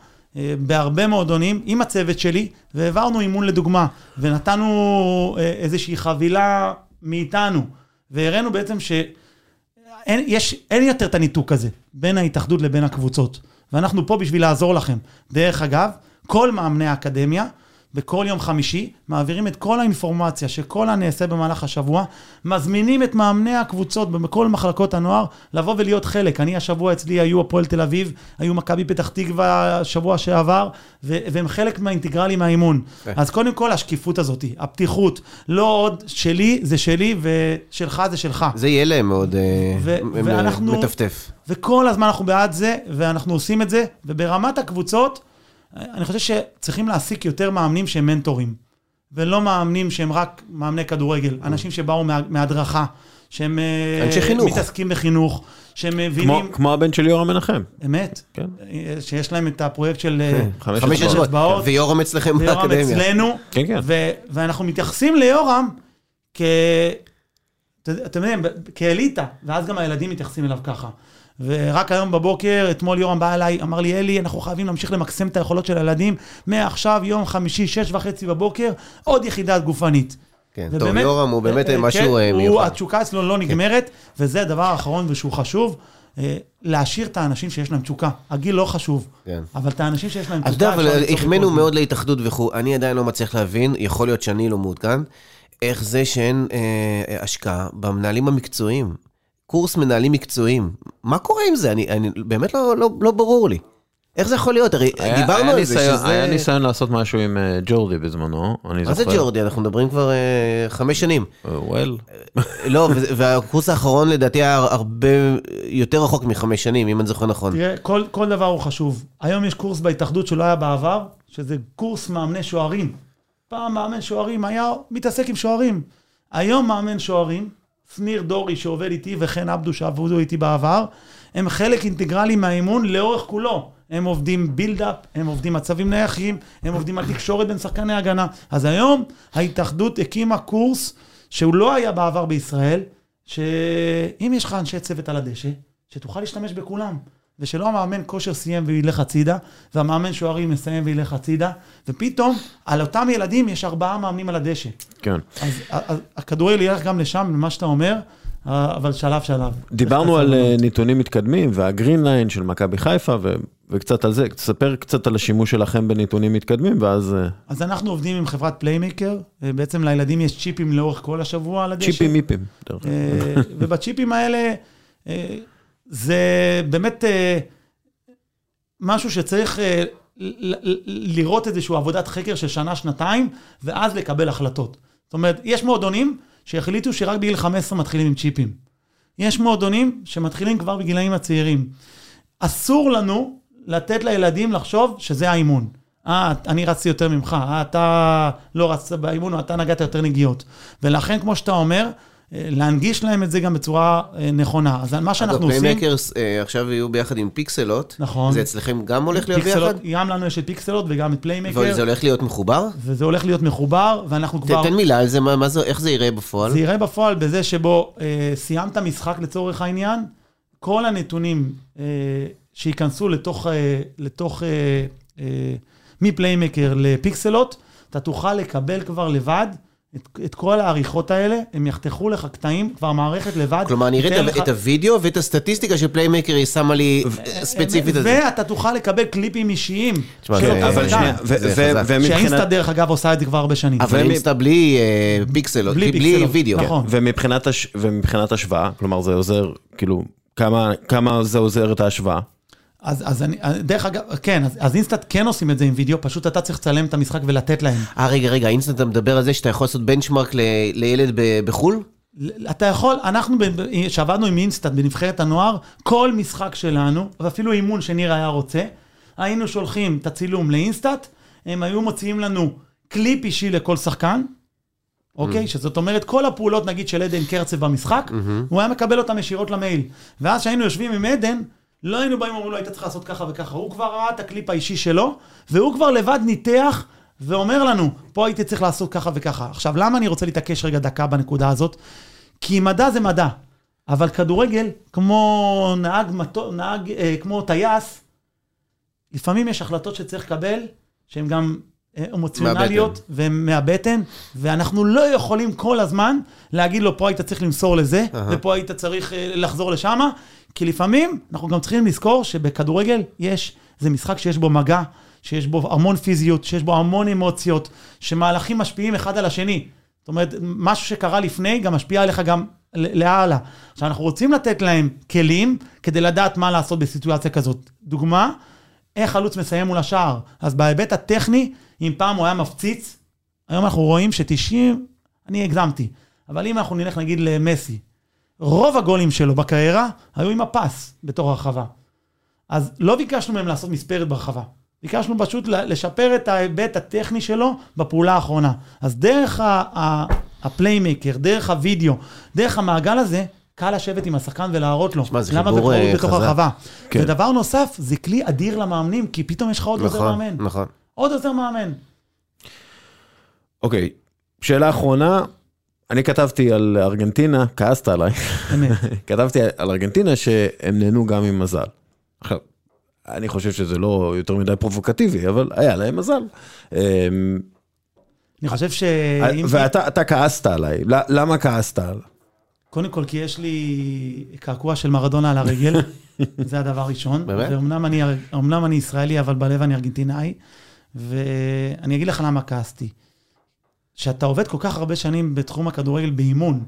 בהרבה מועדונים עם הצוות שלי, והעברנו אימון לדוגמה, ונתנו אה, איזושהי חבילה מאיתנו, והראינו בעצם שאין יש, אין יותר את הניתוק הזה בין ההתאחדות לבין הקבוצות. ואנחנו פה בשביל לעזור לכם. דרך אגב, כל מאמני האקדמיה, בכל יום חמישי, מעבירים את כל האינפורמציה שכל הנעשה במהלך השבוע, מזמינים את מאמני הקבוצות בכל מחלקות הנוער לבוא ולהיות חלק. אני השבוע אצלי היו הפועל תל אביב, היו מכבי פתח תקווה השבוע שעבר, ו- והם חלק מהאינטגרלי מהאימון. Okay. כן. אז קודם כל השקיפות הזאת, הפתיחות, לא עוד שלי זה שלי ושלך זה שלך. זה יהיה להם מאוד אה, ו- ואנחנו, מטפטף. וכל הזמן אנחנו בעד זה, ואנחנו עושים את זה, וברמת הקבוצות, אני חושב שצריכים להעסיק יותר מאמנים שהם מנטורים, ולא מאמנים שהם רק מאמני כדורגל, אנשים שבאו מה, מהדרכה, שהם אה. מתעסקים בחינוך, שהם מבינים... כמו, כמו הבן של יורם מנחם. אמת. כן. שיש להם את הפרויקט של כן, אה, חמש אצבעות. ויורם אצלכם באקדמיה. ויורם אצלנו. כן, כן. ו- ואנחנו מתייחסים ליורם כ... אתם יודעים, כאליטה, ואז גם הילדים מתייחסים אליו ככה. ורק היום בבוקר, אתמול יורם בא אליי, אמר לי, אלי, אנחנו חייבים להמשיך למקסם את היכולות של הילדים. מעכשיו, יום חמישי, שש וחצי בבוקר, עוד יחידה גופנית. כן, ובאמת, טוב, יורם הוא באמת אה, משהו כן, מיוחד. התשוקה אצלו לא כן. נגמרת, כן. וזה הדבר האחרון ושהוא חשוב. אה, להשאיר את האנשים שיש להם תשוקה. הגיל לא חשוב, כן. אבל את האנשים שיש להם תשוקה... אתה יודע, אבל החמאנו מאוד להתאחדות וכו', אני עדיין לא מצליח להבין, יכול להיות שאני לא מעודכן, איך זה שאין אה, השקעה במנהלים המקצועיים. קורס מנהלים מקצועיים. מה קורה עם זה? אני, אני באמת לא, לא, לא ברור לי. איך זה יכול להיות? הרי היה- דיברנו היה על זה ניסיון- שזה... היה ניסיון לעשות משהו עם אה, ג'ורדי בזמנו, אני מה זה זוכר. ג'ורדי? אנחנו מדברים כבר אה, חמש שנים. אה, well, לא, והקורס האחרון לדעתי היה הרבה יותר רחוק מחמש שנים, אם אני זוכר נכון. תראה, כל, כל דבר הוא חשוב. היום יש קורס בהתאחדות שלא היה בעבר, שזה קורס מאמני שוערים. פעם מאמן שוערים היה מתעסק עם שוערים. היום מאמן שוערים, שניר דורי שעובד איתי וחן עבדו שעבדו איתי בעבר, הם חלק אינטגרלי מהאימון לאורך כולו. הם עובדים בילדאפ, הם עובדים מצבים נייחים, הם עובדים על תקשורת בין שחקני הגנה. אז היום ההתאחדות הקימה קורס שהוא לא היה בעבר בישראל, שאם יש לך אנשי צוות על הדשא, שתוכל להשתמש בכולם. ושלא המאמן כושר סיים וילך הצידה, והמאמן שוערים מסיים וילך הצידה, ופתאום על אותם ילדים יש ארבעה מאמנים על הדשא. כן. אז, אז הכדורגל ילך גם לשם, למה שאתה אומר, אבל שלב שלב. דיברנו על אה, נתונים מתקדמים וה green line של מכבי חיפה ו- וקצת על זה, תספר קצת על השימוש שלכם בנתונים מתקדמים ואז אה, אז אנחנו עובדים עם חברת Playermaker, בעצם לילדים יש צ'יפים לאורך כל השבוע על הדשא. צ'יפים מיפים. אה, ובצ'יפים האלה, אה, זה באמת אה, משהו שצריך אה, לראות איזושהי עבודת חקר של שנה-שנתיים, ואז לקבל החלטות. זאת אומרת, יש מועדונים שהחליטו שרק בגיל 15 מתחילים עם צ'יפים. יש מועדונים שמתחילים כבר בגילאים הצעירים. אסור לנו לתת לילדים לחשוב שזה האימון. אה, אני רצתי יותר ממך, אה, אתה לא רצת באימון, או אתה נגעת יותר נגיעות. ולכן, כמו שאתה אומר, להנגיש להם את זה גם בצורה אה, נכונה. אז מה שאנחנו עושים... Playermaker אה, עכשיו יהיו ביחד עם Pixellot. נכון. זה אצלכם גם הולך להיות ביחד? גם לנו יש את Pixellot וגם את Playermaker, וזה הולך להיות מחובר? וזה הולך להיות מחובר, ואנחנו כבר... תן מילה על זה, מה- מה זה- איך זה ייראה בפועל? זה יראה בפועל בזה שבו אה, סיימת משחק לצורך העניין, כל הנתונים אה, שייכנסו לתוך, אה, לתוך אה, אה, מ Playermaker ל Pixellot, אתה תוכל לקבל כבר לבד את, את כל העריכות האלה, הם יחתכו לך קטעים, כבר מערכת לבד. כלומר, אני אראה לך- את הוידאו ואת הסטטיסטיקה ש Playermaker היא שמה לי ספציפית על זה. ואתה תוכל לקבל קליפים אישיים. תשמע, אבל. שנייה. ומבחינת- שה InStat דרך אגב עושה את זה כבר הרבה שנים. אבל InStat בלי אה, Pixellot, בלי וידאו. נכון. ומבחינת הש- ומבחינת השוואה, כלומר זה עוזר, כאילו, כמה- כמה זה עוזר את ההשוואה? אז, אז אני, דרך אגב, כן, אז, אז InStat כן עושים את זה עם וידאו, פשוט אתה צריך לצלם את המשחק ולתת להם. אה, רגע, רגע, InStat אתה מדבר על זה שאתה יכול לעשות benchmark ל- לילד ב- בחו"ל? אתה יכול, אנחנו, ב- ב- שעבדנו עם InStat בנבחרת הנוער, כל משחק שלנו, ואפילו אימון שניר היה רוצה, היינו שולחים את הצילום ל InStat, הם היו מוציאים לנו קליפ אישי לכל שחקן, אוקיי? שזאת אומרת, כל הפעולות, נגיד, של עדן קרצב במשחק, הוא היה מקבל אותן ישירות למייל. ואז כשהיינו יושבים עם עדן, לא היינו באים ואומרים לו, היית צריך לעשות ככה וככה. הוא כבר ראה את הקליפ האישי שלו, והוא כבר לבד ניתח ואומר לנו, פה הייתי צריך לעשות ככה וככה. עכשיו, למה אני רוצה להתעקש רגע דקה בנקודה הזאת? כי מדע זה מדע, אבל כדורגל, כמו נהג, מטו, נהג אה, כמו טייס, לפעמים יש החלטות שצריך לקבל, שהן גם אה, אמוציונליות, והן מהבטן, ואנחנו לא יכולים כל הזמן להגיד לו, פה היית צריך למסור לזה, אהה. ופה היית צריך אה, לחזור לשם, כי לפעמים אנחנו גם צריכים לזכור שבכדורגל יש, זה משחק שיש בו מגע, שיש בו המון פיזיות, שיש בו המון אמוציות, שמהלכים משפיעים אחד על השני. זאת אומרת, משהו שקרה לפני גם משפיע עליך גם להלאה. עכשיו, אנחנו רוצים לתת להם כלים כדי לדעת מה לעשות בסיטואציה כזאת. דוגמה, איך חלוץ מסיים מול השער. אז בהיבט הטכני, אם פעם הוא היה מפציץ, היום אנחנו רואים ש-90, אני הגזמתי, אבל אם אנחנו נלך נגיד למסי, רוב הגולים שלו בקריירה היו עם הפס בתוך הרחבה. אז לא ביקשנו מהם לעשות מספרת ברחבה. ביקשנו פשוט לשפר את ההיבט הטכני שלו בפעולה האחרונה. אז דרך הפליימקר, דרך הוידאו, דרך המעגל הזה, קל לשבת עם השחקן ולהראות לו. שמע, זה למה חיבור, אה, בתוך חזק. הרחבה. כן. ודבר נוסף, זה כלי אדיר למאמנים, כי פתאום יש לך עוד עוזר נכון, מאמן. נכון. עוד עוזר מאמן. אוקיי, שאלה אחרונה, אני כתבתי על ארגנטינה, כעסת עליי. כתבתי על ארגנטינה שהם נהנו גם עם מזל. עכשיו, אני חושב שזה לא יותר מדי פרובוקטיבי, אבל היה להם מזל. אמ, אני חושב שאם... ואתה אתה כעסת עליי, למה כעסת עליי? קודם כל, כי יש לי קעקוע של מרדונה על הרגל, זה הדבר הראשון. באמת? ואומנם אני, אני ישראלי, אבל בלב אני ארגנטינאי. ואני אגיד לך למה כעסתי. שאתה עובד כל כך הרבה שנים בתחום הכדורגל באימון,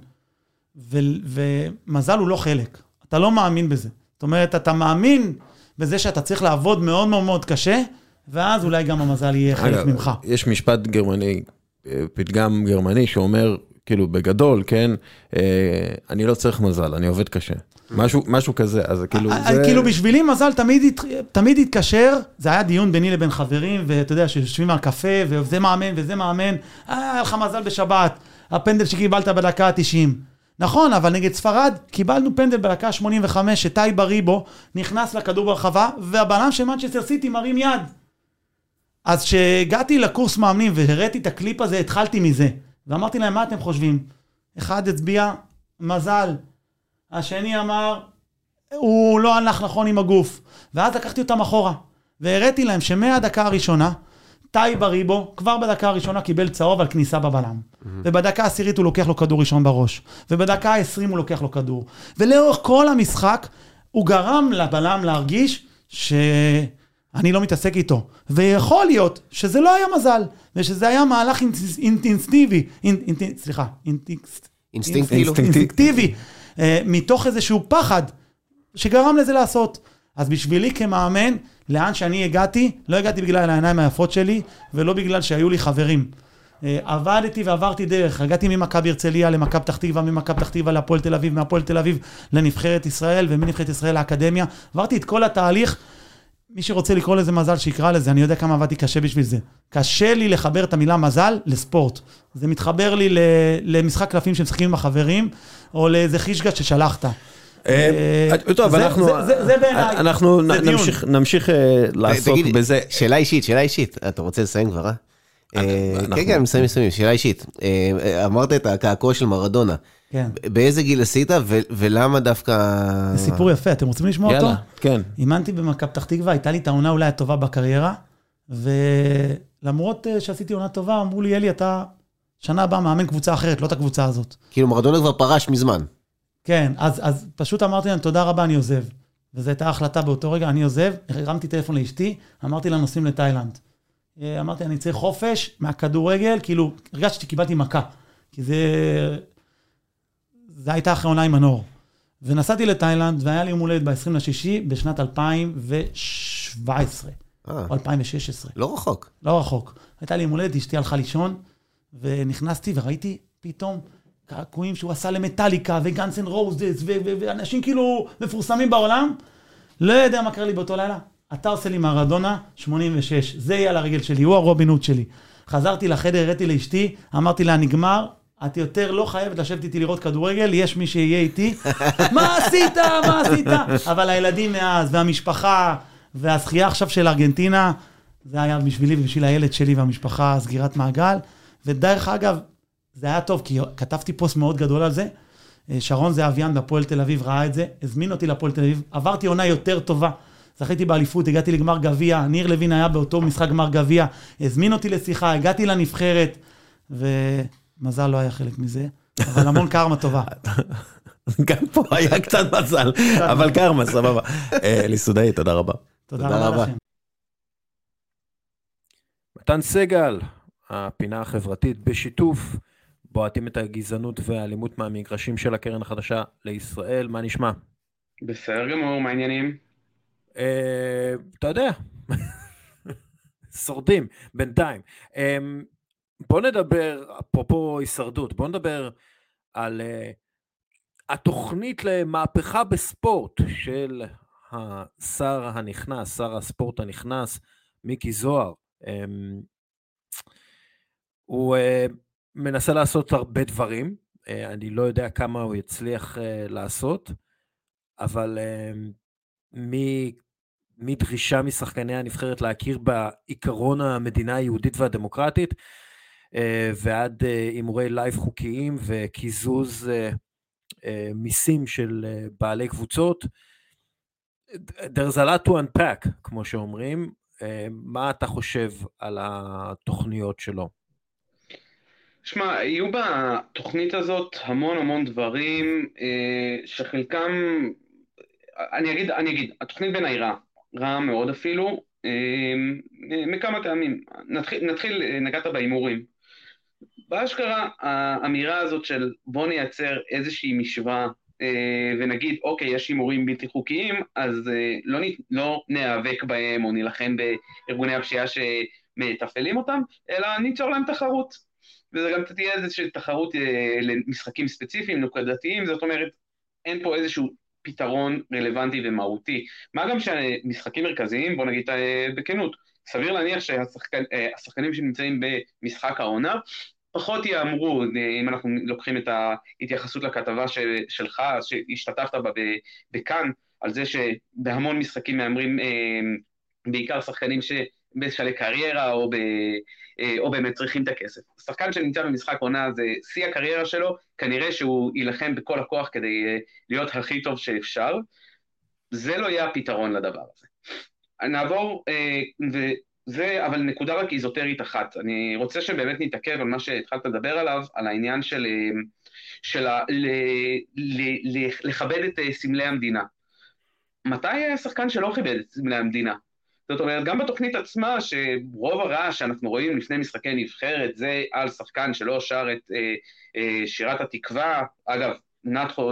ו- ומזל הוא לא חלק. אתה לא מאמין בזה. זאת אומרת, אתה מאמין בזה שאתה צריך לעבוד מאוד מאוד מאוד קשה, ואז אולי גם המזל יהיה חלק ממך. יש משפט גרמני, אה, פתגם גרמני שאומר, כאילו בגדול, כן, אה, אני לא צריך מזל, אני עובד קשה. משהו, משהו כזה, אז כאילו אה, זה... כאילו בשבילי מזל תמיד, הת- תמיד התקשר, זה היה דיון ביני לבין חברים, ואתה יודע, שיושבים על קפה, וזה מאמן וזה מאמן, אה, היה לך מזל בשבת, הפנדל שקיבלת בדקה ה-90. נכון, אבל נגד ספרד קיבלנו פנדל בדקה ה-85, שתאי בריבו נכנס לכדור ברחבה, והבלם של מנצ'סטר סיטי מרים יד. אז כשהגעתי לקורס מאמנים והראיתי את הקליפ הזה, התחלתי מזה. ואמרתי להם, מה אתם חושבים? אחד הצביע, מזל. השני אמר, הוא לא הלך נכון עם הגוף. ואז לקחתי אותם אחורה, והראיתי להם שמהדקה הראשונה, טאי בריבו, כבר בדקה הראשונה קיבל צהוב על כניסה בבלם. ובדקה העשירית הוא לוקח לו כדור ראשון בראש. ובדקה העשרים הוא לוקח לו כדור. ולאורך כל המשחק, הוא גרם לבלם להרגיש שאני לא מתעסק איתו. ויכול להיות שזה לא היה מזל, ושזה היה מהלך אינטנס- אינטנסיבי, אינ- אינט- סליחה, כאילו? אינסטינקטיבי, אה, מתוך איזשהו פחד שגרם לזה לעשות. אז בשבילי כמאמן, לאן שאני הגעתי, לא הגעתי בגלל העיניים היפות שלי, ולא בגלל שהיו לי חברים. אה, עבדתי ועברתי דרך, הגעתי ממכבי הרצליה למכבי פתח תקווה, ממכבי פתח תקווה להפועל תל אביב, מהפועל תל אביב לנבחרת ישראל, ומנבחרת ישראל לאקדמיה. עברתי את כל התהליך. מי שרוצה לקרוא לזה מזל, שיקרא לזה, אני יודע כמה עבדתי קשה בשביל זה. קשה לי לחבר את המילה מזל לספורט. זה מתחבר לי ל- למשחק קלפים שמשחקים עם החברים, או לאיזה חישגה ששלחת. אה, אה, טוב, אנחנו. אנחנו. נמשיך, אה, לעסוק בזה. שאלה אישית, שאלה אישית. אתה רוצה לסיים כבר, אה? כן, כן, מסיימים, מסיימים. שאלה אישית. אמרת את הקעקוע של מרדונה. כן. באיזה גיל עשית ו- ולמה דווקא... זה סיפור יפה, אתם רוצים לשמוע אותו? יאללה, כן. אימנתי במכבי פתח תקווה, הייתה לי את העונה אולי הטובה בקריירה, ולמרות אה, שעשיתי עונה טובה, אמרו לי, אלי, אתה שנה הבאה מאמן קבוצה אחרת, לא את הקבוצה הזאת. כאילו מרדונה כבר פרש מזמן. כן, אז, אז פשוט אמרתי להם, תודה רבה, אני עוזב. וזו הייתה החלטה באותו רגע, אני עוזב, הרמתי טלפון לאשתי, אמרתי לה, נוסעים לתאילנד. אה, אמרתי, אני צריך חופש מהכדורגל, כאילו, הרגשתי שקיבלתי מכה. כי זה... זה הייתה אחרי עונה עם הנוער. ונסעתי לתאילנד, והיה לי יום הולדת ב-20 לשישי בשנת 2017, אה, או 2016. לא רחוק. לא רחוק. הייתה לי יום הולדת, אשתי הלכה לישון, ונכנסתי וראיתי פתאום קעקועים שהוא עשה למטאליקה, וגאנסן רוזס, ו- ו- ואנשים כאילו מפורסמים בעולם. לא יודע מה קרה לי באותו לילה. אתה עושה לי מרדונה 86, זה יהיה על הרגל שלי, הוא הרובין הוד שלי. חזרתי לחדר, הראיתי לאשתי, אמרתי לה, נגמר, את יותר לא חייבת לשבת איתי לראות כדורגל, יש מי שיהיה איתי. מה עשית? מה עשית? אבל הילדים מאז, והמשפחה, והזכייה עכשיו של ארגנטינה, זה היה בשבילי ובשביל הילד שלי והמשפחה, סגירת מעגל. ודרך אגב, זה היה טוב, כי כתבתי פוסט מאוד גדול על זה. אה, שרון זהביאן בהפועל תל אביב ראה את זה, הזמין אותי להפועל תל אביב, עברתי עונה יותר טובה. זכיתי באליפות, הגעתי לגמר גביע, ניר לוין היה באותו משחק גמר גביע, הזמין אותי לשיחה, הגעתי לנבחרת, ומזל לא היה חלק מזה, אבל המון קרמה טובה. גם פה היה קצת מזל, אבל קרמה, סבבה. אה, אלי סודאי, תודה רבה. תודה רבה. לכם. מתן סגל, הפינה החברתית בשיתוף, בועטים את הגזענות והאלימות מהמגרשים של הקרן החדשה לישראל, מה נשמע? בסדר גמור, מה העניינים? אה, אתה יודע, שורדים בינתיים. בוא נדבר, אפרופו הישרדות, בוא נדבר על אה, התוכנית למהפכה בספורט של השר הנכנס, שר הספורט הנכנס, מיקי זוהר. אה, הוא אה, מנסה לעשות הרבה דברים, אה, אני לא יודע כמה הוא יצליח אה, לעשות, אבל אה, מ- מדרישה משחקני הנבחרת להכיר בעיקרון המדינה היהודית והדמוקרטית, ועד אה, הימורי live חוקיים וקיזוז אה, אה, מיסים של אה, בעלי קבוצות. There's a lot to unpack, כמו שאומרים. אה, מה אתה חושב על התוכניות שלו? שמע, יהיו בתוכנית הזאת המון המון דברים אה, שחלקם, אני אגיד, אני אגיד, התוכנית בעיניי רעה, רעה מאוד אפילו, אה, מכמה טעמים. נתחיל, נתחיל, אה, נגעת בהימורים. באשכרה, האמירה הזאת של בוא נייצר איזושהי משוואה אה, ונגיד, אוקיי, יש הימורים בלתי חוקיים, אז אה, לא, לא ניאבק בהם או נילחם בארגוני הפשיעה שמתפעלים אותם, אלא ניצור להם תחרות. וזה גם תהיה איזושהי תחרות אה, למשחקים ספציפיים, נקודתיים, זאת אומרת, אין פה איזשהו פתרון רלוונטי ומהותי. מה גם שמשחקים מרכזיים, בוא נגיד בכנות, סביר להניח שהשחקנים שנמצאים במשחק העונה פחות יאמרו, אם אנחנו לוקחים את ההתייחסות לכתבה של, שלך, שהשתתפת בה בכאן, על זה שבהמון משחקים מהמרים אה, בעיקר שחקנים שבשלבי קריירה או, ב, אה, או באמת צריכים את הכסף. שחקן שנמצא במשחק עונה זה שיא הקריירה שלו, כנראה שהוא יילחם בכל הכוח כדי אה, להיות הכי טוב שאפשר. זה לא יהיה הפתרון לדבר הזה. נעבור, זה אבל נקודה רק איזוטרית אחת. אני רוצה שבאמת נתעכב על מה שהתחלת לדבר עליו, על העניין של, אה, של ה, ל, ל, ל, לכבד את אה, סמלי המדינה. מתי היה שחקן שלא כיבד את סמלי המדינה? זאת אומרת, גם בתוכנית עצמה, שרוב הרעש שאנחנו רואים לפני משחקי נבחרת, זה על שחקן שלא שר את אה, אה, שירת התקווה. אגב, נתחו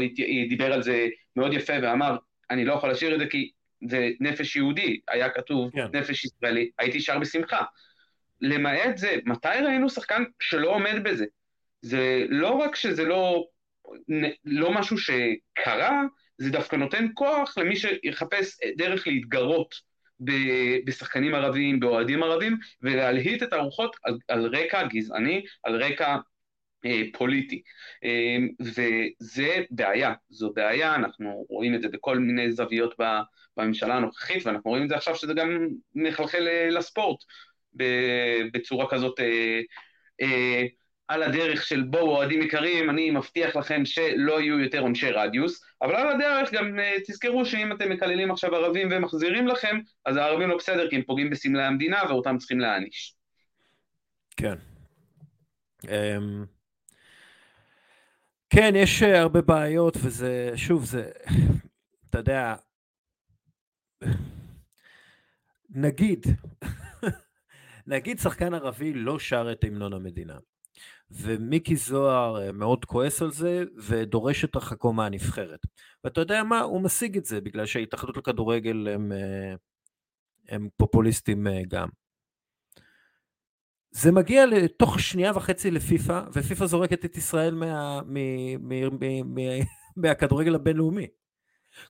דיבר על זה מאוד יפה ואמר, אני לא יכול לשיר את זה כי זה נפש יהודי, היה כתוב כן. נפש ישראלי, הייתי שר בשמחה. למעט זה, מתי ראינו שחקן שלא עומד בזה? זה לא רק שזה לא, לא משהו שקרה, זה דווקא נותן כוח למי שיחפש דרך להתגרות בשחקנים ערבים, באוהדים ערבים, ולהלהיט את הרוחות על, על רקע גזעני, על רקע פוליטי. אה, וזה בעיה, זו בעיה, אנחנו רואים את זה בכל מיני זוויות בממשלה הנוכחית, ואנחנו רואים את זה עכשיו שזה גם מחלחל אה, לספורט בצורה כזאת על הדרך של בואו אוהדים יקרים, אני מבטיח לכם שלא יהיו יותר עונשי רדיוס, אבל על הדרך גם תזכרו שאם אתם מקללים עכשיו ערבים ומחזירים לכם, אז הערבים לא בסדר כי הם פוגעים בסמלי המדינה ואותם צריכים להעניש. כן. Um... כן, יש אה, הרבה בעיות, וזה, שוב, זה, אתה יודע, נגיד, נגיד שחקן ערבי לא שר את המנון המדינה, ומיקי זוהר אה, מאוד כועס על זה, ודורש את הרחקו מהנבחרת. ואתה יודע מה? הוא משיג את זה, בגלל שההתאחדות לכדורגל הם, אה, הם פופוליסטים גם. זה מגיע לתוך שנייה וחצי לפיפ"א, ופיפ"א זורקת את ישראל מה, מ, מ, מ, מ, מהכדורגל הבינלאומי.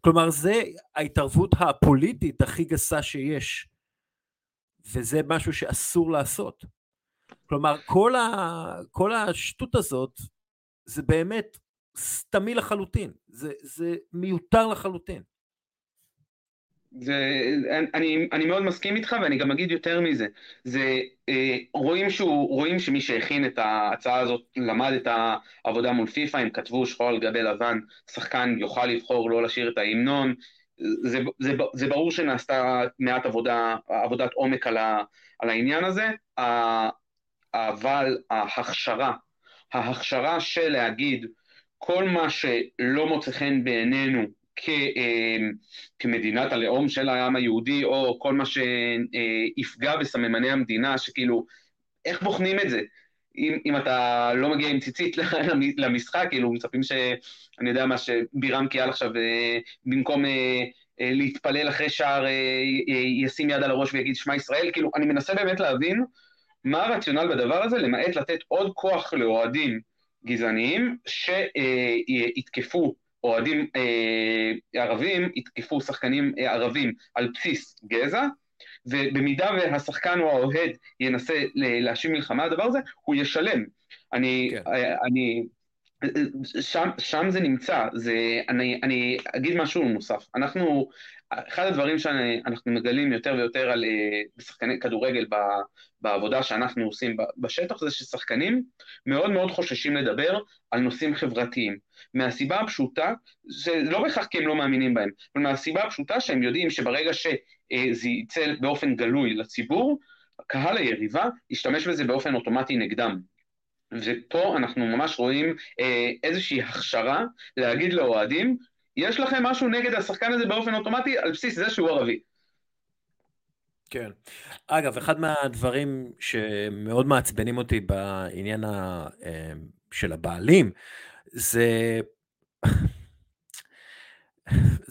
כלומר, זה ההתערבות הפוליטית הכי גסה שיש, וזה משהו שאסור לעשות. כלומר, כל, ה, כל השטות הזאת, זה באמת סתמי לחלוטין, זה, זה מיותר לחלוטין. זה, אני, אני מאוד מסכים איתך ואני גם אגיד יותר מזה, זה אה, רואים, שהוא, רואים שמי שהכין את ההצעה הזאת למד את העבודה מול פיפ"א, הם כתבו שחור על גבי לבן, שחקן יוכל לבחור לא לשיר את ההמנון, זה, זה, זה ברור שנעשתה מעט עבודה, עבודת עומק על, ה, על העניין הזה, אבל ההכשרה, ההכשרה של להגיד כל מה שלא מוצא חן בעינינו כ, אמ, כמדינת הלאום של העם היהודי, או כל מה שיפגע בסממני המדינה, שכאילו, איך בוחנים את זה? אם, אם אתה לא מגיע עם ציצית למשחק, כאילו מצפים ש... אני יודע מה, שבירם קיאל עכשיו, אה, במקום אה, אה, להתפלל אחרי שער, ישים יד על הראש ויגיד שמע ישראל, כאילו, אני מנסה באמת להבין מה הרציונל בדבר הזה, למעט לתת עוד כוח לאוהדים גזעניים שיתקפו אוהדים אה, ערבים יתקפו שחקנים אה, ערבים על בסיס גזע, ובמידה והשחקן או האוהד ינסה להשיב מלחמה על הדבר הזה, הוא ישלם. אני, כן. אה, אני, שם, שם זה נמצא, זה, אני, אני אגיד משהו נוסף. אנחנו, אחד הדברים שאנחנו מגלים יותר ויותר על שחקני כדורגל בעבודה שאנחנו עושים בשטח זה ששחקנים מאוד מאוד חוששים לדבר על נושאים חברתיים. מהסיבה הפשוטה, זה לא בהכרח כי הם לא מאמינים בהם, אבל מהסיבה הפשוטה שהם יודעים שברגע שזה יצא באופן גלוי לציבור, קהל היריבה ישתמש בזה באופן אוטומטי נגדם. ופה אנחנו ממש רואים אה, איזושהי הכשרה להגיד לאוהדים, יש לכם משהו נגד השחקן הזה באופן אוטומטי על בסיס זה שהוא ערבי. כן. אגב, אחד מהדברים שמאוד מעצבנים אותי בעניין ה, אה, של הבעלים, זה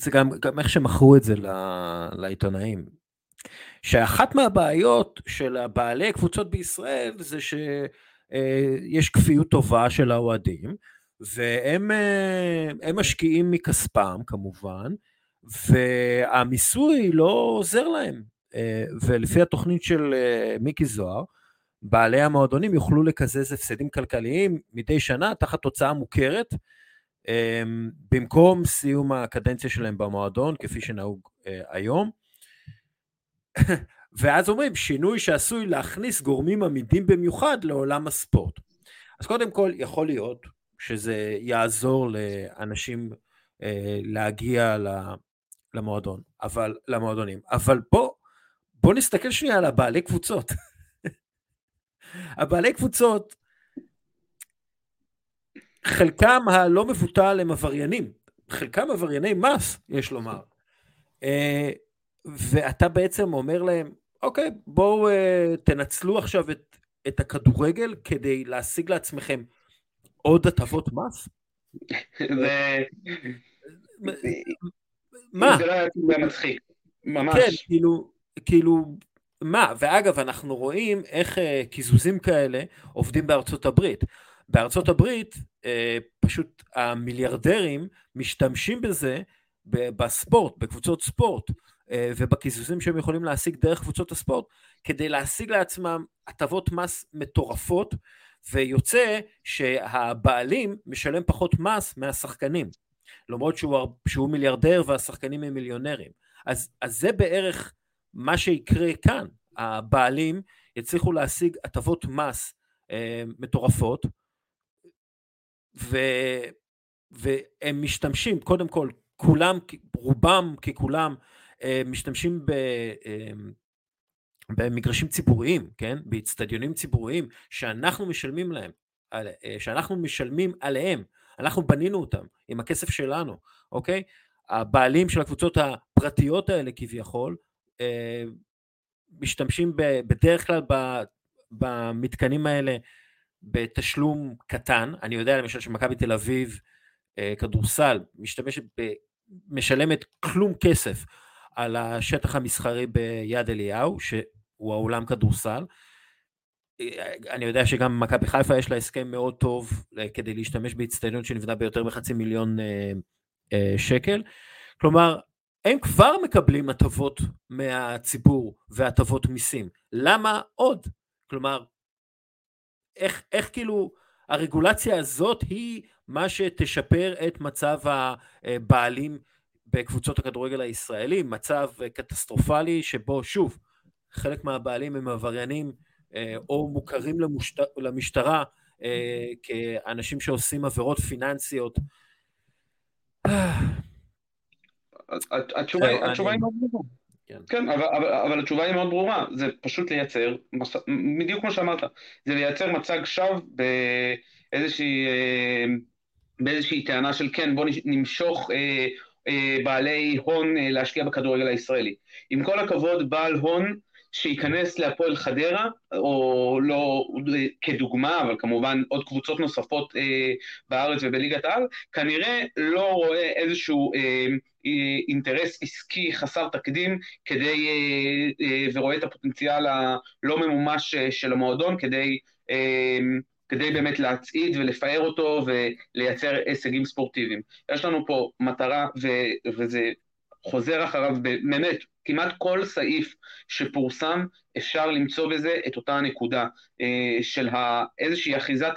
זה גם, גם איך שמכרו את זה לעיתונאים. שאחת מהבעיות של הבעלי קבוצות בישראל זה שיש כפיות טובה של האוהדים, והם משקיעים מכספם כמובן, והמיסוי לא עוזר להם. ולפי התוכנית של מיקי זוהר, בעלי המועדונים יוכלו לקזז הפסדים כלכליים מדי שנה תחת תוצאה מוכרת, במקום סיום הקדנציה שלהם במועדון, כפי שנהוג היום. ואז אומרים, שינוי שעשוי להכניס גורמים עמידים במיוחד לעולם הספורט. אז קודם כל, יכול להיות שזה יעזור לאנשים אה, להגיע למועדון, אבל, למועדונים. אבל בוא, בוא נסתכל שנייה על הבעלי קבוצות. הבעלי קבוצות, חלקם הלא מבוטל הם עבריינים, חלקם עברייני מס, יש לומר. אה, ואתה בעצם אומר להם, אוקיי, בואו uh, תנצלו עכשיו את, את הכדורגל כדי להשיג לעצמכם עוד הטבות מס? זה... מה? זה לא היה מצחיק, ממש. כן, כאילו, כאילו, מה? ואגב, אנחנו רואים איך uh, קיזוזים כאלה עובדים בארצות הברית. בארצות הברית, uh, פשוט המיליארדרים משתמשים בזה בספורט, בקבוצות ספורט. אה, ובקיזוזים שהם יכולים להשיג דרך קבוצות הספורט, כדי להשיג לעצמם הטבות מס מטורפות, ויוצא שהבעלים משלם פחות מס מהשחקנים, למרות שהוא, שהוא מיליארדר והשחקנים הם מיליונרים. אז, אז זה בערך מה שיקרה כאן, הבעלים יצליחו להשיג הטבות מס אה, מטורפות, ו, והם משתמשים, קודם כל, כולם, רובם ככולם, אה, משתמשים ב... אה, במגרשים ציבוריים, כן? באצטדיונים ציבוריים, שאנחנו משלמים להם, אה, שאנחנו משלמים עליהם, אנחנו בנינו אותם עם הכסף שלנו, אוקיי? הבעלים של הקבוצות הפרטיות האלה כביכול, משתמשים בדרך כלל במתקנים האלה בתשלום קטן, אני יודע למשל שמכבי תל אביב כדורסל משתמשת, ב, משלמת כלום כסף על השטח המסחרי ביד אליהו, שהוא האולם כדורסל. אני יודע שגם מכבי חיפה יש לה הסכם מאוד טוב אה, כדי להשתמש באצטדיון שנבנה ביותר מחצי מיליון אה, אה, שקל. כלומר, הם כבר מקבלים הטבות מהציבור והטבות מיסים. למה עוד? כלומר, איך, איך כאילו הרגולציה הזאת היא מה שתשפר את מצב הבעלים בקבוצות הכדורגל הישראלי, מצב קטסטרופלי שבו שוב, חלק מהבעלים הם עבריינים אה, או מוכרים למושת... למשטרה אה, כאנשים שעושים עבירות פיננסיות. התשובה היא מאוד ברורה. כן, כן אבל, התשובה היא מאוד ברורה, זה פשוט לייצר, בדיוק כמו שאמרת, זה לייצר מצג שווא באיזושהי, אה, טענה של כן, בוא נמשוך בעלי הון להשקיע בכדורגל הישראלי. עם כל הכבוד, בעל הון שייכנס להפועל חדרה, או לא כדוגמה, אבל כמובן עוד קבוצות נוספות אה, בארץ ובליגת העל, כנראה לא רואה איזשהו אה, אינטרס עסקי חסר תקדים כדי, אה, אה, ורואה את הפוטנציאל הלא ממומש של המועדון כדי אה, כדי באמת להצעיד ולפאר אותו ולייצר הישגים ספורטיביים. יש לנו פה מטרה, ו- וזה חוזר אחריו באמת, כמעט כל סעיף שפורסם, אפשר למצוא בזה את אותה הנקודה אה, של איזושהי אחיזת,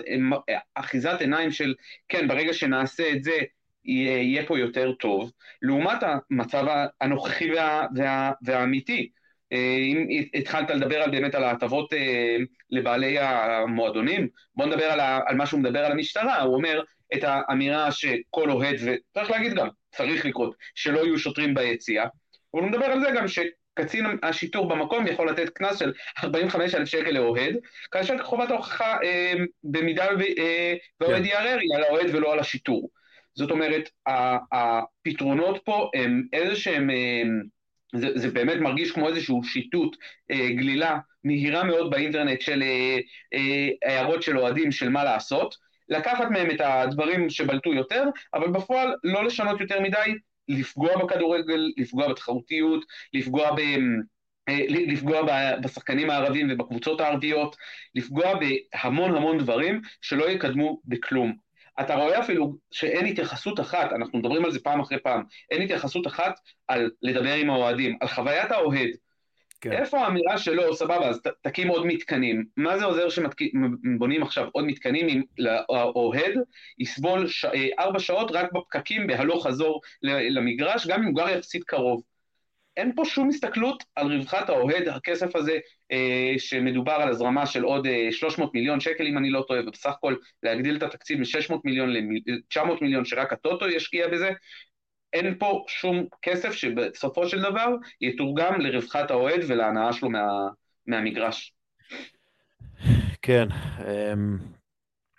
אחיזת עיניים של, כן, ברגע שנעשה את זה, יהיה, פה יותר טוב, לעומת המצב הנוכחי וה, וה, והאמיתי. אה, אם התחלת לדבר על, באמת על ההטבות אה, לבעלי המועדונים, בוא נדבר על, ה, על מה שהוא מדבר על המשטרה, הוא אומר את האמירה שכל אוהד, וצריך להגיד גם, צריך לקרות, שלא יהיו שוטרים ביציאה, אבל הוא מדבר על זה גם שקצין השיטור במקום יכול לתת קנס של 45 אלף שקל לאוהד, כאשר חובת ההוכחה אה, במידה אה, והאוהד כן. יערער היא על האוהד ולא על השיטור. זאת אומרת, הפתרונות פה הם איזה שהם... אה, זה, זה באמת מרגיש כמו איזשהו שיטוט, אה, גלילה מהירה מאוד באינטרנט של אה, אה, הערות של אוהדים של מה לעשות, לקחת מהם את הדברים שבלטו יותר, אבל בפועל לא לשנות יותר מדי לפגוע בכדורגל, לפגוע בתחרותיות, לפגוע ב... אה, לפגוע בשחקנים הערבים ובקבוצות הערביות, לפגוע בהמון המון דברים שלא יקדמו בכלום. אתה רואה אפילו שאין התייחסות אחת, אנחנו מדברים על זה פעם אחרי פעם, אין התייחסות אחת על לדבר עם האוהדים, על חוויית האוהד. כן. איפה האמירה שלו, סבבה, אז תקים עוד מתקנים. מה זה עוזר שבונים עכשיו עוד מתקנים אם האוהד יסבול ש... אה, ארבע שעות רק בפקקים בהלוך חזור למגרש, גם אם הוא גר יחסית קרוב. אין פה שום הסתכלות על רווחת האוהד, הכסף הזה אה, שמדובר על הזרמה של עוד אה, 300 מיליון שקל אם אני לא טועה, ובסך הכל להגדיל את התקציב מ-600 מיליון ל-900 מיליון שרק הטוטו ישקיע בזה, אין פה שום כסף שבסופו של דבר יתורגם לרווחת האוהד ולהנאה שלו מה, מהמגרש. כן, אמ,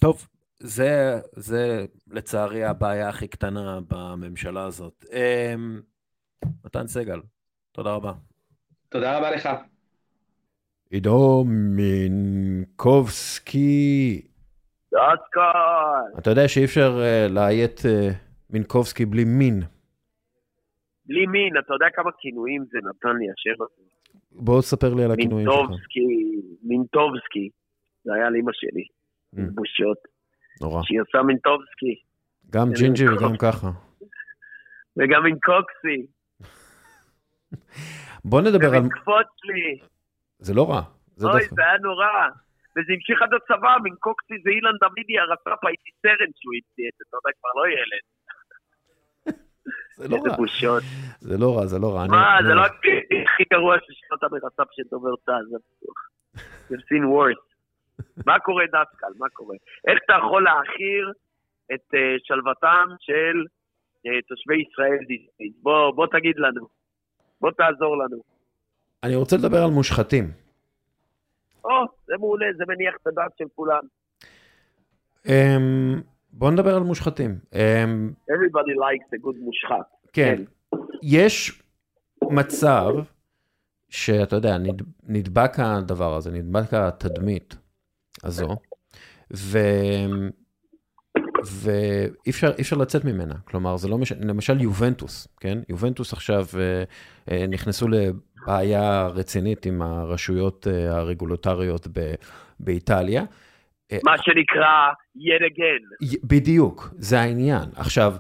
טוב, זה, זה לצערי הבעיה הכי קטנה בממשלה הזאת. אמ, מתן סגל, תודה רבה. תודה רבה לך. עידו מינקובסקי. אתה יודע שאי אפשר uh, לאיית uh, מינקובסקי בלי מין. בלי מין, אתה יודע כמה כינויים זה נתן לי השם הזה. בוא תספר לי על הכינויים שלך. מינטובסקי, מינטובסקי, זה היה לאמא שלי, Mm. בושות. נורא. שהיא עושה מינטובסקי, גם ג'ינג'י וגם ככה. וגם מינקוקסי, בוא נדבר על... ומקפוץ לי. זה לא רע. זה אוי, דווקא. זה היה נורא. וזה המשיך עד הצבא, מינקוקסי זה אילן דוידי הרצ"פ, הייתי סרן שהוא המציא את זה, אתה יודע, כבר לא ילד. זה לא איזה רע. בושות. זה לא רע, זה לא רע. מה, זה לא הכי גרוע ששנות המרצ"פ של דובר צה"ל, זה בטוח. You've seen worse. מה קורה דסקל? מה קורה? איך אתה יכול להעכיר את אה, שלוותם של אה, תושבי ישראל דיסנית? בוא, בוא תגיד לנו. בוא תעזור לנו. אני רוצה לדבר על מושחתים. או, זה מעולה, זה מניח את הדעת של כולם. בוא נדבר על מושחתים. אמ, Everybody likes a good מושחת. כן, יש מצב שאתה יודע, נד, נדבק הדבר הזה, נדבק התדמית הזו, ו... ואי אפשר, אפשר לצאת ממנה. כלומר, זה לא משנה, למשל יובנטוס, כן? יובנטוס עכשיו אה, אה, נכנסו לבעיה רצינית עם הרשויות אה, הרגולטריות ב, באיטליה. מה שנקרא yet again. בדיוק, זה העניין. עכשיו,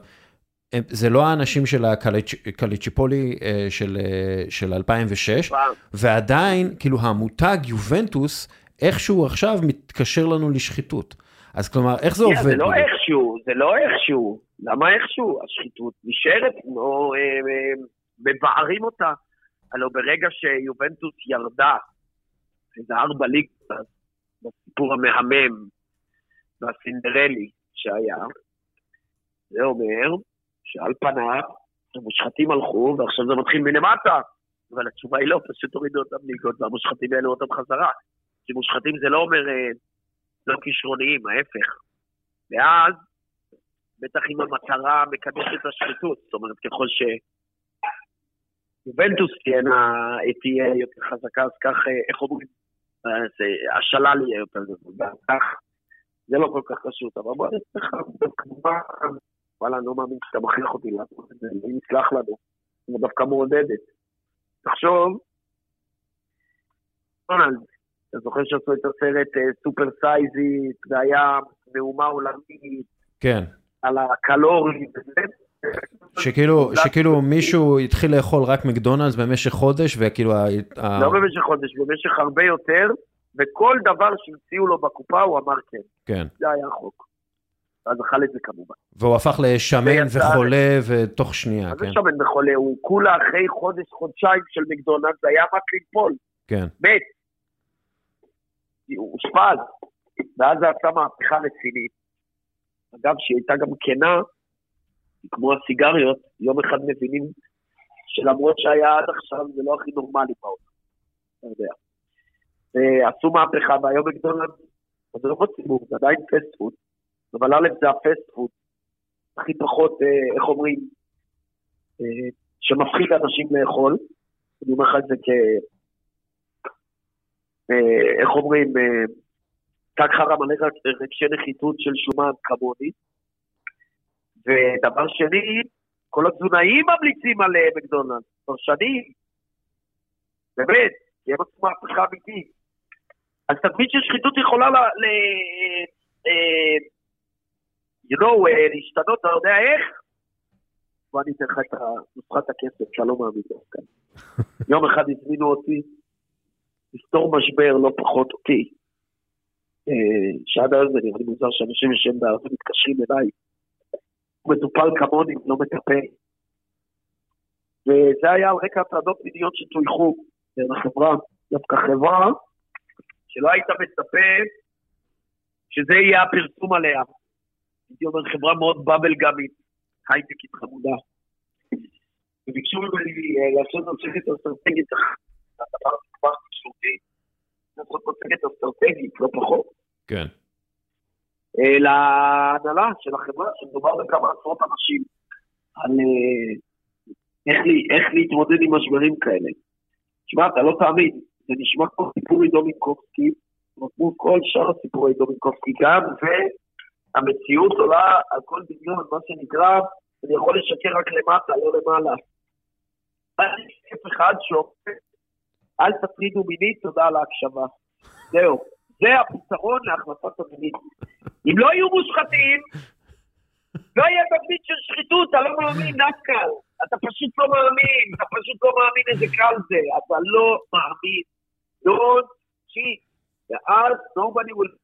זה לא האנשים של הקליצ'יפולי אה, של, אה, של 2006, פעם. ועדיין, כאילו, המותג יובנטוס, איכשהו עכשיו מתקשר לנו לשחיתות. אז כלומר, איך זה Yeah, עובד? זה לא בדיוק? איכשהו, זה לא איכשהו. למה איכשהו? השחיתות נשארת, או אה, אה, מבערים אותה. הלוא ברגע שיובנטוס ירדה, איזה ארבע ליגות, בסיפור המהמם והסינדרלי שהיה, זה אומר שעל פניו המושחתים הלכו ועכשיו זה מתחיל מלמטה. אבל התשובה היא לא, פשוט הורידו אותם ליגות והמושחתים העלו אותם חזרה. שמושחתים זה לא אומר אה, לא כישרוניים, ההפך. ואז, בטח אם המטרה מקדשת את השחיתות, זאת אומרת, ככל ש... יובנטוס תהיה יותר חזקה, אז כך, אה, איך אומרים, השלל יהיה יותר גדול. זה לא כל כך פשוט, אבל בוא נצטרך, כמובן, וואלה, אני לא מאמין שאתה מכריח אותי לעשות את זה, אם יסלח לנו, אני דווקא מעודדת. תחשוב, דונלד, אתה זוכר שעשו את הסרט אה, סופר סייזית, והיה מהומה עולמית כן, על הקלורי וזה. שכאילו, שכאילו מישהו התחיל לאכול רק מקדונלדס במשך חודש, וכאילו... ה- לא במשך חודש, במשך הרבה יותר, וכל דבר שהציעו לו בקופה הוא אמר כן. כן, זה היה החוק. ואז אכל את זה כמובן. והוא הפך לשמן וחולה ותוך שנייה, מה זה כן, שמן וחולה? הוא כולה אחרי חודש, חודשיים של מקדונלדס, היה מת ליפול, כן, מת. הוא אושפז. ואז זה עשה מהפכה רצינית. אגב, שהיא הייתה גם כנה, כמו הסיגריות, יום אחד מבינים שלמרות שהיה עד עכשיו זה לא הכי נורמלי בעולם, יודע. ועשו מהפכה, והיום מקדונלדס, זה לא בציבור, זה עדיין fast food, אבל א' זה ה fast food הכי פחות, אה, איך אומרים, אה, שמפחיד אנשים לאכול. אני אומר לך את זה כ... אה, איך אומרים, אה, תג חרא מלא רגשי נחיתות של שומן כמוני. ודבר שני, כל התזונאים ממליצים על אה, מקדונלדס, כבר שנים. באמת, הם עשו מהפכה אמיתית. אז תדמית של שחיתות יכולה ל... ל אה, you know, אה, להשתנות, אתה יודע איך? בוא אני אתן לך את נוסחת הכסף, שאתה לא מאמין דווקא. יום אחד הזמינו אותי לפתור משבר לא פחות אותי. אה, שעד היום זה נראה לי מוזר שאנשים יושבים בארץ מתקשרים אליי. מטופל כמוני, לא מטפל. וזה היה על רקע הטרדות מיניות שטויחו בין החברה. דווקא חברה שלא היית מצפה שזה יהיה הפרסום עליה. הייתי אומר, חברה מאוד באבל גאמית, הייטקית חמודה. וביקשו ממני אה, לעשות מצגת אסטרטגית הדבר הזה כבר תקשורתי, לעשות מצגת אסטרטגית, לא פחות. כן. אה, להנהלה של החברה, שמדובר בכמה עשרות אנשים, על אה, איך, לי- איך להתמודד עם משברים כאלה. תשמע, אתה לא תאמין, זה נשמע כמו סיפור עידו מינקובסקי, כמו כל שאר הסיפורי עידו מינקובסקי גם, והמציאות עולה על כל דמיון, מה שנקרא, אני יכול לשקר רק למטה, לא למעלה. אחד שאומר, אל תטרידו מינית, תודה על ההקשבה. זהו. זה הפתרון להחלפת המינית. אם לא יהיו מושחתים, לא יהיה תבנית של שחיתות, אתה לא מאמין, נתקל. אתה פשוט לא מאמין, אתה פשוט לא מאמין איזה קל זה, אתה לא מאמין. Don't cheat. ואז nobody will...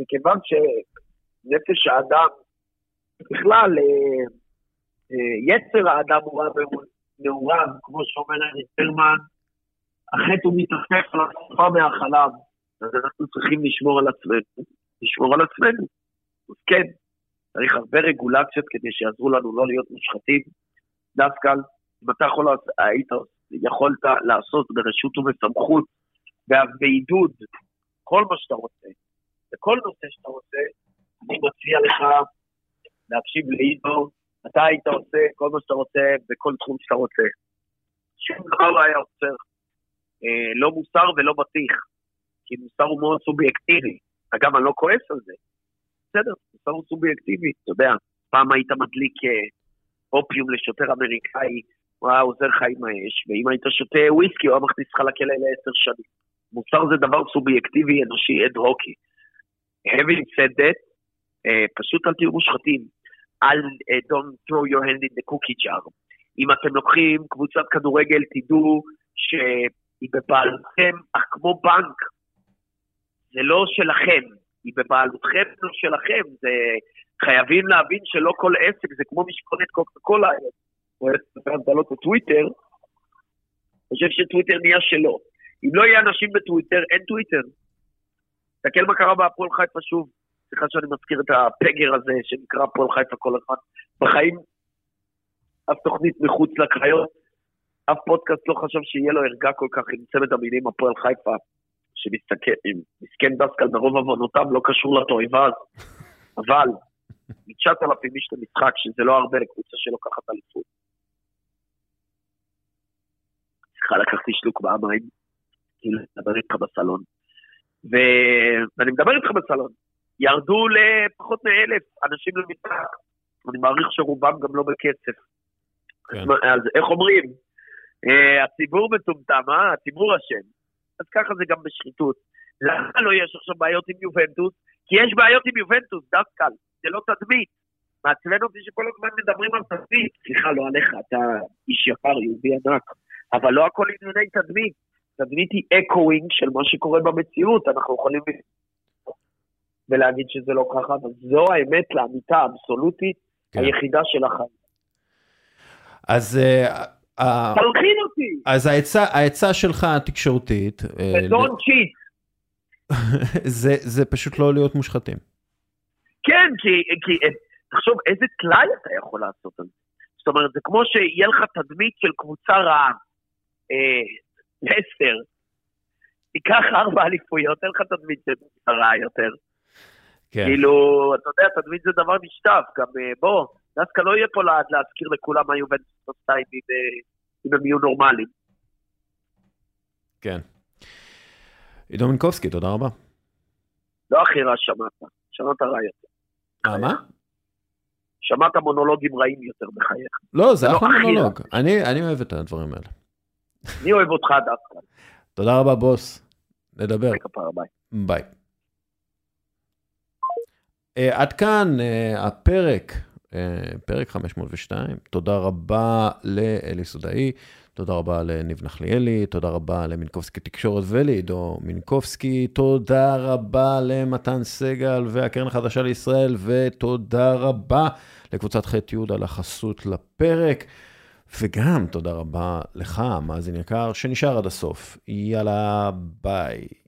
מכיוון שנפש האדם, בכלל, אה, אה, יצר האדם הוא רע מעורב, כמו שאומר ארי פרמן, החטא הוא מתעפף על השפה מהחלב, אז אנחנו צריכים לשמור על עצמנו, לשמור על עצמנו. אז כן, צריך הרבה רגולציות כדי שיעזרו לנו לא להיות מושחתים. דווקא, אם אתה יכול, היית, יכולת לעשות ברשות ובסמכות, ואף בעידוד, כל מה שאתה רוצה, בכל נושא שאתה רוצה, אני מציע לך להקשיב לעידו, אתה היית עושה כל מה שאתה רוצה בכל תחום שאתה רוצה. שום דבר לא היה עוצר. אה, לא מוסר ולא בטיח, כי מוסר הוא מאוד סובייקטיבי. אגב, אני לא כועס על זה. בסדר, מוסר הוא סובייקטיבי, אתה יודע. פעם היית מדליק אה, אופיום לשוטר אמריקאי, הוא היה עוזר לך עם האש, ואם היית שותה וויסקי, הוא היה מכניס לך לכלא לעשר שנים. מוסר זה דבר סובייקטיבי, אנושי, אד הוקי. having said that, אה, פשוט אל תהיו מושחתים. אל, אה, don't throw your hand in the cookie jar. אם אתם לוקחים קבוצת כדורגל, תדעו שהיא בבעלותכם, אך כמו בנק, זה לא שלכם, היא בבעלותכם, לא שלכם. זה... חייבים להבין שלא כל עסק זה כמו משכונת קוקה קולה. לספר הגדלות בטוויטר, חושב שטוויטר נהיה שלו. אם לא יהיה אנשים בטוויטר, אין טוויטר. תסתכל מה קרה בהפועל חיפה שוב. סליחה שאני מזכיר את הפגר הזה שנקרא הפועל חיפה כל הזמן. בחיים, אף תוכנית מחוץ לקריות, אף פודקאסט לא חשב שיהיה לו ערגה כל כך עם צמד המילים הפועל חיפה, שמסתכל, עם מסכן דסקל ברוב עוונותיו לא קשור לתועבה הזו. אבל, מ-9,000 איש למשחק, שזה לא הרבה לקבוצה שלוקחת אליפות. סליחה, לקחתי שלוק במים, כאילו, לדבר איתך בסלון. ו... ואני מדבר איתך בסלון. ירדו לפחות מאלף אנשים למשחק. אני מעריך שרובם גם לא בכסף. כן. אז איך אומרים? אה, הציבור מטומטם, אה? הציבור אשם. אז ככה זה גם בשחיתות. למה לא יש עכשיו בעיות עם יובנטוס? כי יש בעיות עם יובנטוס, דווקא. זה לא תדמית. מעצבן אותי שכל הזמן מדברים על תדמית. סליחה, לא עליך, אתה איש יקר, יהודי ענק. אבל לא הכל ענייני תדמית. תדמית היא echoing של מה שקורה במציאות. אנחנו יכולים ולהגיד שזה לא ככה, אבל זו האמת לאמיתה האבסולוטית כן. היחידה של החיים. אז אה, אה, תלחין אותי! אז העצה, שלך התקשורתית, אה, ו don't cheat. זה, זה פשוט לא להיות מושחתים. כן, כי, כי אה, תחשוב איזה טלאי אתה יכול לעשות על זה. זאת אומרת, זה כמו שיהיה לך תדמית של קבוצה רעה. אה, לסטר. תיקח ארבע אליפויות, אין לך תדמית של קבוצה רעה יותר. כן. כאילו, אתה יודע, תדמית זה דבר נשטף. גם אה, בוא, דווקא לא יהיה פה לעד להזכיר לכולם מה יובנטוס עושה אם, אה, אם הם יהיו נורמליים. כן. עידו מינקובסקי, תודה רבה. לא הכי רע שמעת, שמעת רע יותר. אה, מה? שמעת מונולוגים רעים יותר בחייך. לא, זה לא אחלה מונולוג. אני אוהב את הדברים האלה. אני אוהב אותך דווקא. תודה רבה, בוס. נדבר. ביי. Uh, עד כאן uh, הפרק, פרק 502. תודה רבה לאלי סודאי, תודה רבה לניב נחליאלי, תודה רבה למינקובסקי תקשורת ולעידו מינקובסקי, תודה רבה למתן סגל והקרן החדשה לישראל, ותודה רבה לקבוצת ח' י' על החסות לפרק. וגם תודה רבה לך, מאזין יקר, שנשאר עד הסוף. יאללה, ביי.